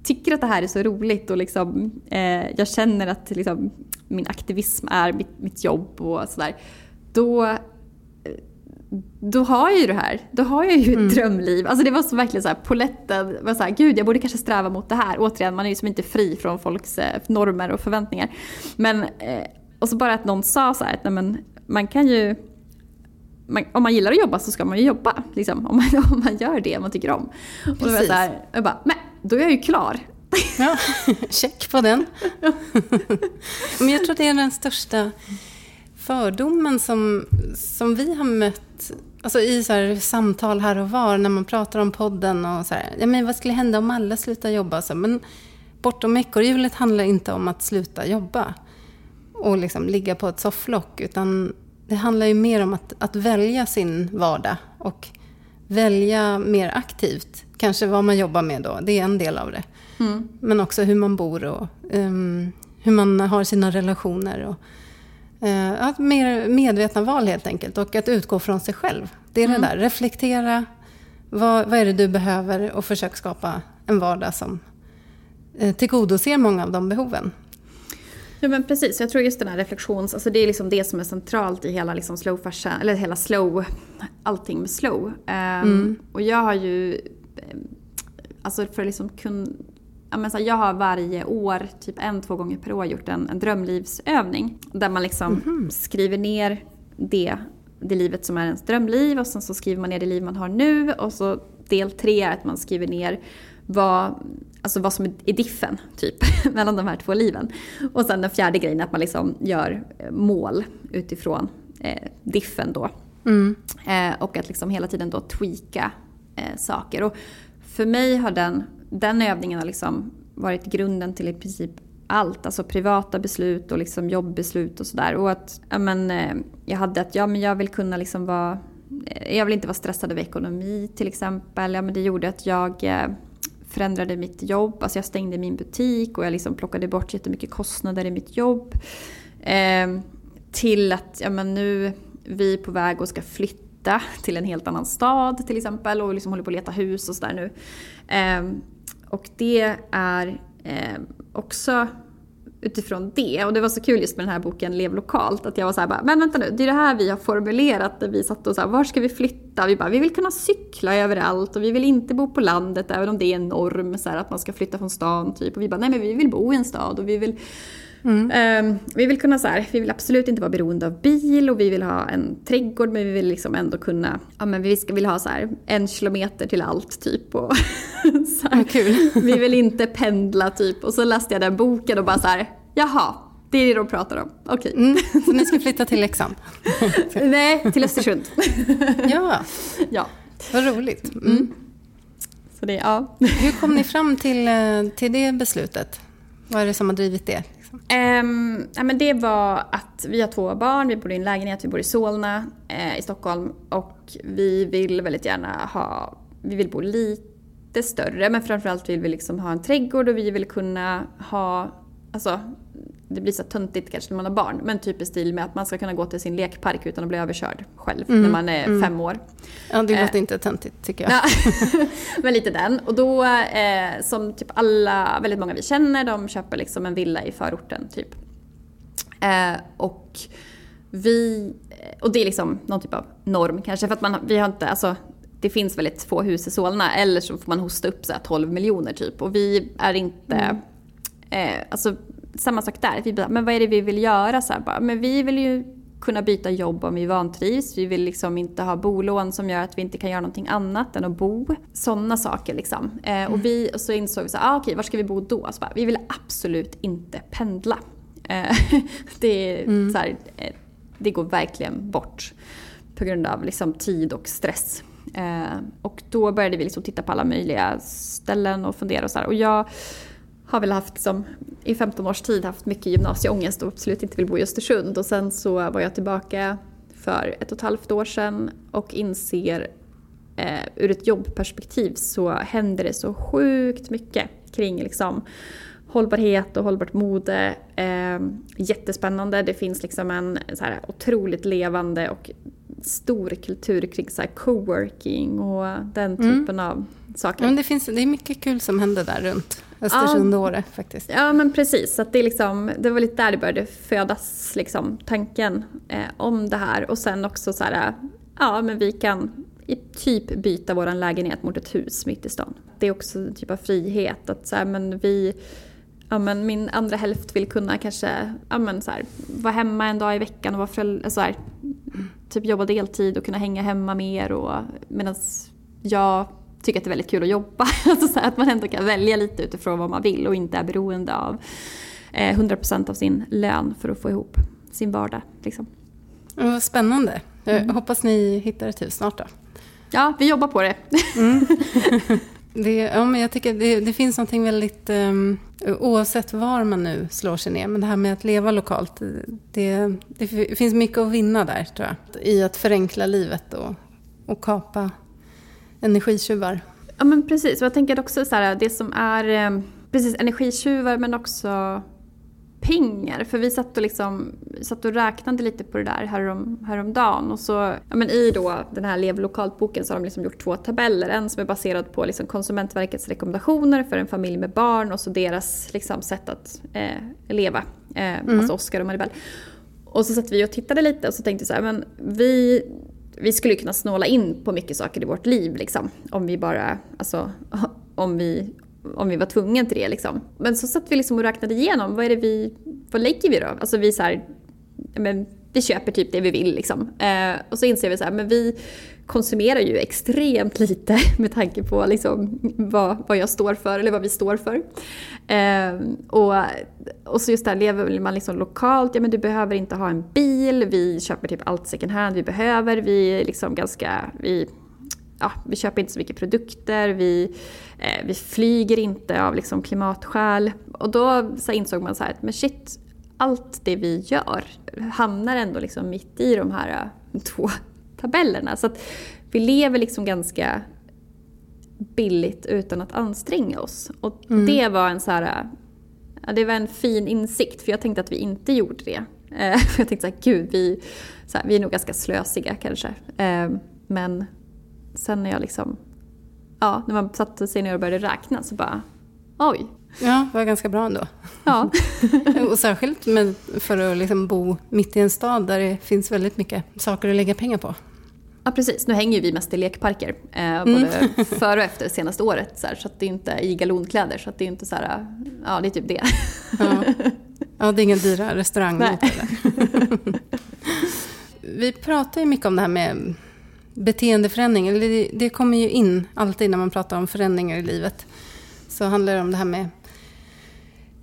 tycker att det här är så roligt och liksom, eh, jag känner att liksom, min aktivism är mitt, mitt jobb och sådär. Då, då har jag ju det här. Då har jag ju ett mm. drömliv. Alltså det var så verkligen så här, poletten var så här, gud jag borde kanske sträva mot det här. Återigen, man är ju som inte fri från folks eh, normer och förväntningar. Men, eh, och så bara att någon sa så här, att nej, men, man kan ju man, om man gillar att jobba så ska man ju jobba. Liksom, om, man, *laughs* om man gör det man tycker om. Och då var jag så här, jag bara, men då är jag ju klar. Ja, *laughs* check på den. *laughs* men jag tror det är den största fördomen som, som vi har mött alltså i så samtal här och var när man pratar om podden och så här, ja, men vad skulle hända om alla slutar jobba? Så, men bortom ekorrhjulet handlar inte om att sluta jobba och liksom ligga på ett sofflock utan det handlar ju mer om att, att välja sin vardag och välja mer aktivt. Kanske vad man jobbar med då, det är en del av det. Mm. Men också hur man bor och um, hur man har sina relationer. Och, uh, att mer medvetna val helt enkelt och att utgå från sig själv. Det är mm. det där, reflektera. Vad, vad är det du behöver och försök skapa en vardag som uh, tillgodoser många av de behoven. Ja men precis, jag tror just den här reflektions, alltså det är liksom det som är centralt i hela liksom slow fashion, eller hela slow, allting med slow. Um, mm. Och jag har ju, alltså för liksom kunna, ja men så här, jag har varje år, typ en, två gånger per år gjort en, en drömlivsövning. Där man liksom mm. skriver ner det, det livet som är ens drömliv och sen så skriver man ner det liv man har nu och så del tre är att man skriver ner vad, alltså vad som är diffen typ, *laughs* mellan de här två liven. Och sen den fjärde grejen att man liksom gör eh, mål utifrån eh, diffen då. Mm. Eh, och att liksom hela tiden då tweaka eh, saker. Och för mig har den, den övningen har liksom varit grunden till i princip allt, alltså privata beslut och liksom jobbeslut och sådär. Och att ja, men, eh, jag hade att ja, men jag vill kunna liksom vara eh, jag vill inte vara stressad över ekonomi till exempel. Ja, men det gjorde att jag förändrade mitt jobb. Alltså jag stängde min butik och jag liksom plockade bort jättemycket kostnader i mitt jobb. Eh, till att ja, men nu vi är på väg och ska flytta till en helt annan stad till exempel och liksom håller på att leta hus och sådär nu. Eh, och det är eh, också utifrån det. Och det var så kul just med den här boken Lev lokalt. Att jag var så här bara, men vänta nu, det är det här vi har formulerat när vi satt och sa, var ska vi flytta? Vi bara, vi vill kunna cykla överallt och vi vill inte bo på landet även om det är en norm så här, att man ska flytta från stan typ. Och vi bara, nej men vi vill bo i en stad och vi vill Mm. Um, vi vill kunna så här, vi vill absolut inte vara beroende av bil och vi vill ha en trädgård men vi vill liksom ändå kunna, ja men vi ska, vill ha så här, en kilometer till allt typ. Och *laughs* så här, kul. *laughs* vi vill inte pendla typ. Och så läste jag den boken och bara så här, jaha, det är det de pratar om. Okej. Okay. Mm, så ni ska flytta till Leksand? *laughs* Nej, till Östersund. ja. ja. Vad roligt. Mm. Mm. Så det, ja. Hur kom ni fram till, eh, till det beslutet? Vad är det som har drivit det? Um, ja, men det var att vi har två barn, vi bor i en lägenhet, vi bor i Solna eh, i Stockholm. Och vi vill väldigt gärna ha, vi vill bo lite större. Men framförallt vill vi liksom ha en trädgård och vi vill kunna ha, alltså det blir så töntigt kanske när man har barn, men typ i stil med att man ska kunna gå till sin lekpark utan att bli överkörd själv mm, när man är mm. fem år. Ja, det låter eh, inte töntigt tycker jag. *laughs* men lite den. Och då, eh, som typ alla, väldigt många vi känner, de köper liksom en villa i förorten typ. Eh, och vi, och det är liksom någon typ av norm kanske, för att man, vi har inte, alltså det finns väldigt få hus i Solna, eller så får man hosta upp så 12 miljoner typ. Och vi är inte, mm. eh, alltså samma sak där. Vi bara, men vad är det vi vill göra? Så här, bara, men vi vill ju kunna byta jobb om vi vantrivs. Vi vill liksom inte ha bolån som gör att vi inte kan göra någonting annat än att bo. Sådana saker liksom. Eh, mm. och, vi, och så insåg vi så här, ah, okej, var ska vi bo då? Så bara, vi vill absolut inte pendla. Eh, *laughs* det, mm. så här, eh, det går verkligen bort på grund av liksom, tid och stress. Och då började vi liksom titta på alla möjliga ställen och fundera och så här. Och jag har väl haft som i 15 års tid haft mycket gymnasieångest och absolut inte vill bo i Östersund. Och sen så var jag tillbaka för ett och ett halvt år sedan och inser eh, ur ett jobbperspektiv så händer det så sjukt mycket kring liksom hållbarhet och hållbart mode. Eh, jättespännande. Det finns liksom en så här otroligt levande och stor kultur kring så här coworking och den mm. typen mm. av saker. Men det, finns, det är mycket kul som händer där runt Östersund och Åre faktiskt. Ja men precis, så det, är liksom, det var lite där det började födas liksom, tanken eh, om det här. Och sen också så här, ja men vi kan i typ byta vår lägenhet mot ett hus mitt i stan. Det är också en typ av frihet att så här, men vi ja, men min andra hälft vill kunna kanske ja, men så här, vara hemma en dag i veckan och vara förälder, så här, typ jobba deltid och kunna hänga hemma mer. Medan jag tycker att det är väldigt kul att jobba. *laughs* Alltså så att man ändå kan välja lite utifrån vad man vill och inte är beroende av eh, 100% av sin lön för att få ihop sin vardag. Liksom. Vad spännande. Mm. hoppas ni hittar ett hus snart då. Ja, vi jobbar på det. Mm. *laughs* det, ja, men jag tycker det, det finns något väldigt, um, oavsett var man nu slår sig ner, men det här med att leva lokalt, det, det finns mycket att vinna där tror jag. I att förenkla livet och, och kapa energitjuvar. Ja men precis, och jag tänker också så här, det som är eh, precis, energitjuvar men också pengar. För vi satt och, liksom, satt och räknade lite på det där härom, häromdagen. Och så, ja, men I då den här Lev lokalt-boken så har de liksom gjort två tabeller. En som är baserad på liksom Konsumentverkets rekommendationer för en familj med barn och så deras liksom, sätt att eh, leva. Eh, mm. Alltså Oskar och Maribel. Och så satt vi och tittade lite och så tänkte så här, men vi, vi skulle kunna snåla in på mycket saker i vårt liv liksom. Om vi bara, alltså *laughs* om vi, om vi var tvungna till det. Liksom. Men så satt vi liksom och räknade igenom, vad är det vi, vad lägger vi då? Alltså vi så här, men vi köper typ det vi vill liksom. Eh, och så inser vi så här, men vi konsumerar ju extremt lite *laughs* med tanke på liksom vad, vad jag står för eller vad vi står för. Eh, och, och så just där lever man liksom lokalt, ja men du behöver inte ha en bil, vi köper typ allt second hand vi behöver, vi är liksom ganska, vi ja, vi köper inte så mycket produkter, vi, eh, vi flyger inte av liksom klimatskäl. Och då så insåg man så här, men shit, allt det vi gör hamnar ändå liksom mitt i de här eh, *laughs* två tabellerna. Så att vi lever liksom ganska billigt utan att anstränga oss. Och mm. det var en så här, ja, det var en fin insikt för jag tänkte att vi inte gjorde det. *laughs* Eh, jag tänkte här, gud vi, så här, vi är nog ganska slösiga kanske. Eh, men sen när jag liksom, ja, när man satte sig ner och började räkna så bara, oj. Ja, det var ganska bra ändå. Ja. *laughs* och särskilt med, för att liksom bo mitt i en stad där det finns väldigt mycket saker att lägga pengar på. Ja precis, nu hänger ju vi mest i lekparker. Eh, både mm. före och efter det senaste året. Så, här, så att det är inte i galonkläder. Så att det är inte så här, ja det är typ det. Ja, ja det är ingen dyra restaurang. *laughs* vi pratar ju mycket om det här med beteendeförändring, eller det, det, kommer ju in alltid när man pratar om förändringar i livet. Så handlar det om det här med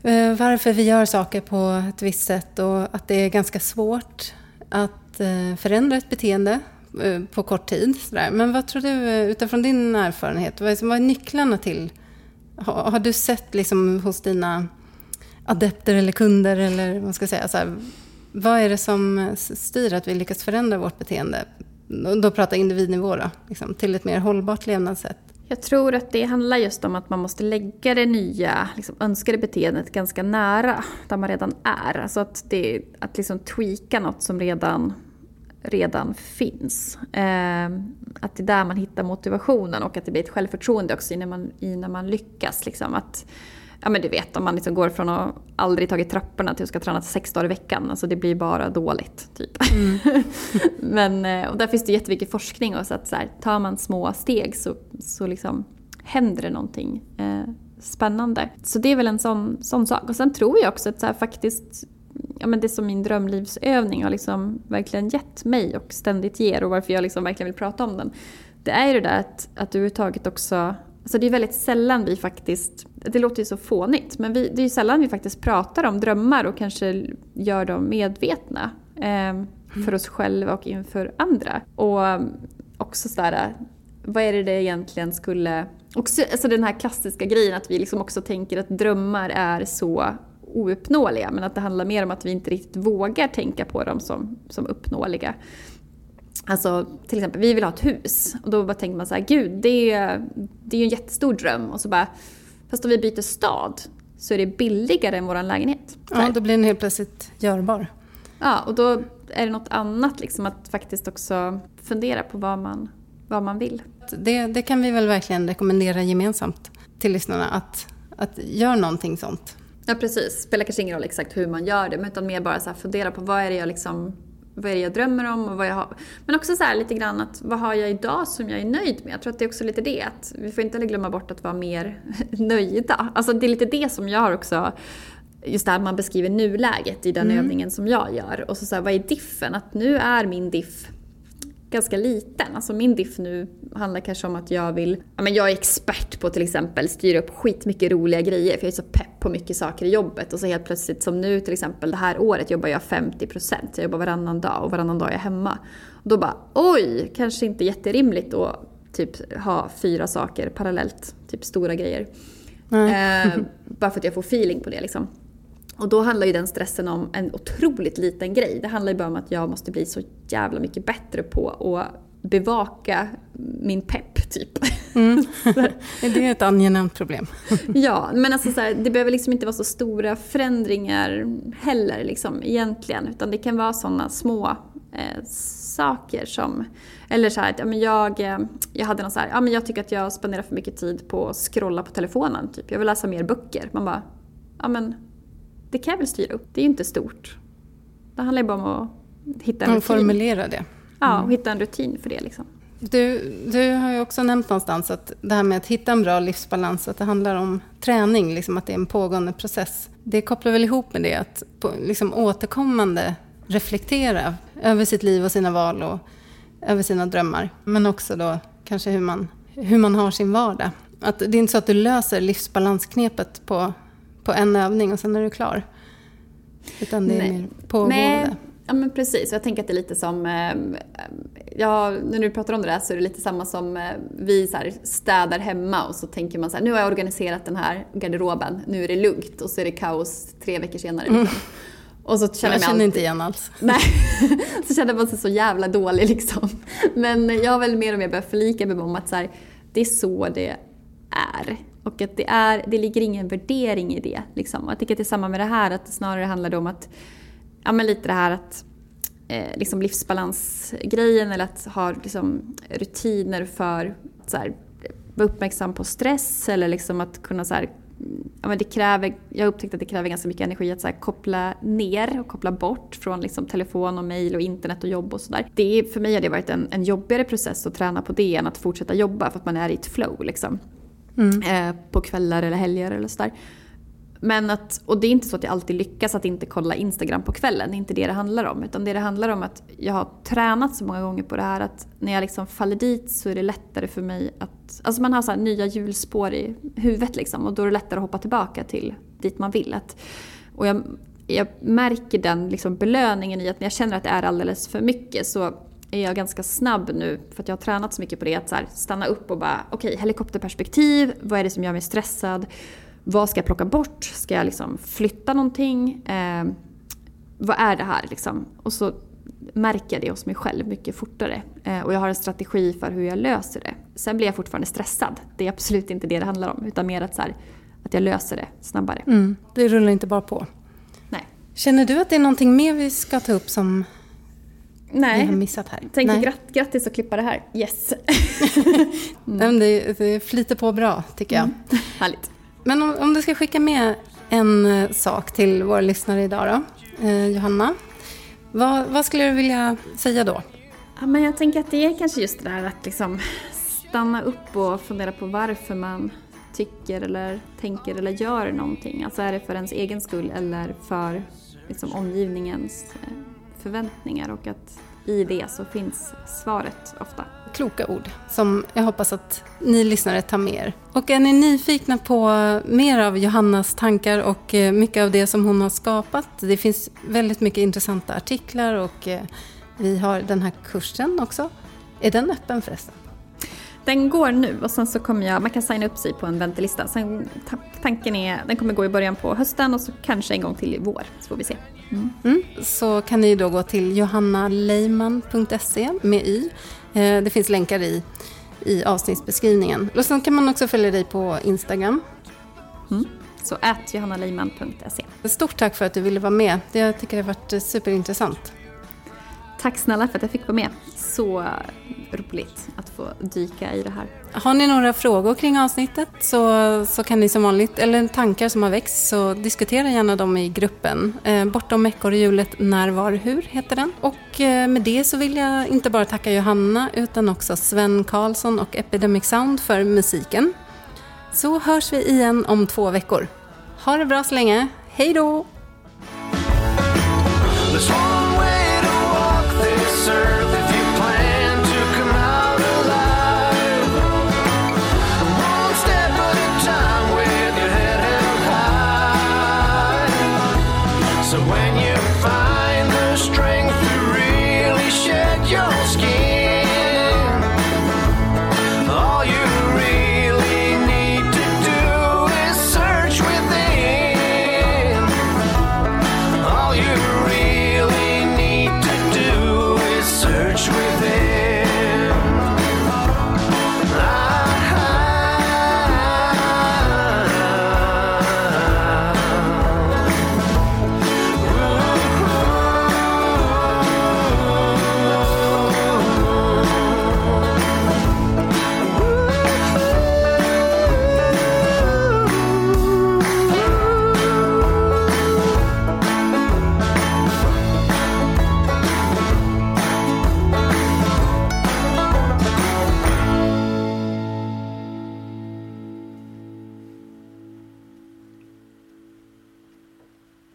Eh, varför vi gör saker på ett visst sätt och att det är ganska svårt att eh, förändra ett beteende eh, på kort tid. Men vad tror du, utifrån din erfarenhet, vad är, nycklarna till... Har, har, du sett liksom hos dina adepter eller kunder, eller vad man ska säga, så här, vad är det som styr att vi lyckas förändra vårt beteende då pratar individnivå då, liksom, till ett mer hållbart levnadssätt? Jag tror att det handlar just om att man måste lägga det nya liksom, önskade beteendet ganska nära där man redan är. Alltså att, det, att liksom tweaka något som redan, redan finns. Eh, att det är där man hittar motivationen och att det blir ett självförtroende också när man, när man lyckas. Liksom. Att, ja men du vet om man liksom går från att aldrig tagit trapporna till att ska träna sex dagar i veckan. Alltså det blir bara dåligt. Typ. Mm. *laughs* men, eh, och där finns det jättemycket forskning och så att så här, tar man små steg så, så liksom händer det någonting eh, spännande. Så det är väl en sån, sån sak. Och sen tror jag också att så här, faktiskt ja, men det som min drömlivsövning har liksom verkligen gett mig och ständigt ger och varför jag liksom verkligen vill prata om den. Det är ju det där att, att överhuvudtaget också Alltså det är väldigt sällan vi faktiskt, det låter ju så fånigt, men vi, det är ju sällan vi faktiskt pratar om drömmar och kanske gör dem medvetna. Eh, för oss själva och inför andra. Och ehm, också sådär, vad är det det egentligen skulle... Också, alltså den här klassiska grejen att vi liksom också tänker att drömmar är så ouppnåeliga men att det handlar mer om att vi inte riktigt vågar tänka på dem som, som uppnåeliga. Alltså till exempel, vi vill ha ett hus. Och då bara tänker man så här, gud det är, det är ju en jättestor dröm. Och så bara, fast om vi byter stad så är det billigare än vår lägenhet. Ja, då blir den helt plötsligt görbar. Ja, och då är det något annat liksom att faktiskt också fundera på vad man, vad man vill. Det, det kan vi väl verkligen rekommendera gemensamt till lyssnarna, att, att göra någonting sånt. Ja, precis. Det spelar kanske ingen roll exakt hur man gör det, men utan mer bara så fundera på vad är det jag liksom vad är det jag drömmer om och vad jag har. Men också så lite grann att vad har jag idag som jag är nöjd med? Jag tror att det är också lite det att vi får inte heller glömma bort att vara mer *laughs* nöjda. Alltså det är lite det som jag har också just det här man beskriver nuläget i den mm. övningen som jag gör. Och så, så här, vad är diffen? Att nu är min diff ganska liten. Alltså min diff nu handlar kanske om att jag vill... Ja, men jag är expert på till exempel styra upp skitmycket roliga grejer för jag är så pepp på mycket saker i jobbet. Och så helt plötsligt som nu till exempel det här året jobbar jag 50%. Jag jobbar varannan dag och varannan dag är jag hemma. Och då bara oj, kanske inte jätterimligt att typ ha fyra saker parallellt. Typ stora grejer. Eh, bara för att jag får feeling på det liksom. Och då handlar ju den stressen om en otroligt liten grej. Det handlar ju bara om att jag måste bli så jävla mycket bättre på att bevaka min pepp typ. Mm. *laughs* det är ett angenämt problem. ja, men alltså så här, det behöver liksom inte vara så stora förändringar heller liksom, egentligen. Utan det kan vara sådana små eh, saker som... Eller så här, ja, men jag, eh, jag hade någon så här, ja, men jag tycker att jag spenderar för mycket tid på att scrolla på telefonen. Typ. Jag vill läsa mer böcker. Man bara, ja men det kan jag väl styra upp. Det är ju inte stort. Det handlar ju bara om att hitta en rutin. Formulera det. Ja, och mm. hitta en rutin för det. Liksom. Du, du har ju också nämnt någonstans att det här med att hitta en bra livsbalans, att det handlar om träning, liksom att det är en pågående process. Det kopplar väl ihop med det att på, liksom återkommande reflektera över sitt liv och sina val och över sina drömmar. Men också då kanske hur man, hur man har sin vardag. Att det är inte så att du löser livsbalansknepet på, på en övning och sen är du klar. Utan det är Nej. mer pågående. Nej. Ja men precis, jag tänker att det är lite som, eh, ja, när du pratar om det där så är det lite samma som eh, vi så städar hemma och så tänker man så här, nu har jag organiserat den här garderoben, nu är det lugnt och så är det kaos tre veckor senare. Liksom. Mm. Och så känner jag känner alltid, inte igen alls. *laughs* Nej, så känner man sig så jävla dålig liksom. Men jag har väl mer och mer börjat förlika mig om att så här, det är så det är. Och att det, är, det ligger ingen värdering i det. Liksom. Och jag tycker att det är samma med det här, att det snarare handlar om att, ja men lite det här att eh, liksom livsbalansgrejen eller att ha liksom, rutiner för att vara uppmärksam på stress eller liksom att kunna så här, ja, men det kräver, jag har upptäckt att det kräver ganska mycket energi att så här, koppla ner och koppla bort från liksom, telefon och mail och internet och jobb och sådär. För mig har det varit en, en jobbigare process att träna på det än att fortsätta jobba för att man är i ett flow. Liksom. Mm. Eh, på kvällar eller helger eller sådär. Men att, och det är inte så att jag alltid lyckas att inte kolla Instagram på kvällen. Det är inte det det handlar om. Utan det det handlar om att jag har tränat så många gånger på det här att när jag liksom faller dit så är det lättare för mig att... Alltså man har så nya hjulspår i huvudet liksom och då är det lättare att hoppa tillbaka till dit man vill. Att, och jag, jag märker den liksom belöningen i att när jag känner att det är alldeles för mycket så är jag ganska snabb nu, för att jag har tränat så mycket på det, att så här, stanna upp och bara okej, okay, helikopterperspektiv, vad är det som gör mig stressad? Vad ska jag plocka bort? Ska jag liksom flytta någonting? Eh, vad är det här liksom? Och så märker jag det hos mig själv mycket fortare. Eh, och jag har en strategi för hur jag löser det. Sen blir jag fortfarande stressad. Det är absolut inte det det handlar om. Utan mer att, så här, att jag löser det snabbare. Mm, det rullar inte bara på. Nej. Känner du att det är någonting mer vi ska ta upp som Nej. vi har missat här? Tänker Nej. Gratt, grattis att klippa det här. Yes. *laughs* mm. det, det flyter på bra tycker jag. Mm. Härligt. Men om, om, du ska skicka med en eh, sak till våra lyssnare idag då, eh, Johanna. Vad, vad, skulle du vilja säga då? Ja, men jag tänker att det är kanske just det där att liksom stanna upp och fundera på varför man tycker eller tänker eller gör någonting. Alltså är det för ens egen skull eller för liksom, omgivningens eh, förväntningar och att i det så finns svaret ofta. Kloka ord som jag hoppas att ni lyssnare tar med er. Och är ni nyfikna på mer av Johannas tankar och eh, mycket av det som hon har skapat. Det finns väldigt mycket intressanta artiklar och eh, vi har den här kursen också. Är den öppen förresten? Den går nu och sen så kommer jag, man kan signa upp sig på en väntelista. Sen, tanken är, den kommer gå i början på hösten och så kanske en gång till i vår, så får vi se. Mm. Mm. Så kan ni då gå till johannaleiman.se med y. Eh, det finns länkar i, i avsnittsbeskrivningen. Och sen kan man också följa dig på Instagram. Mm. Så ät johannaleiman.se. Stort tack för att du ville vara med. Jag tycker det har varit superintressant. Tack snälla för att jag fick vara med. Så roligt att få dyka i det här. Har ni några frågor kring avsnittet så, så kan ni som vanligt, eller tankar som har växt, så diskutera gärna dem i gruppen. Eh, Bortom ekorrhjulet När, var, hur heter den. Och eh, med det så vill jag inte bara tacka Johanna utan också Sven Karlsson och Epidemic Sound för musiken. Så hörs vi igen om två veckor. Ha det bra så länge. Hej då!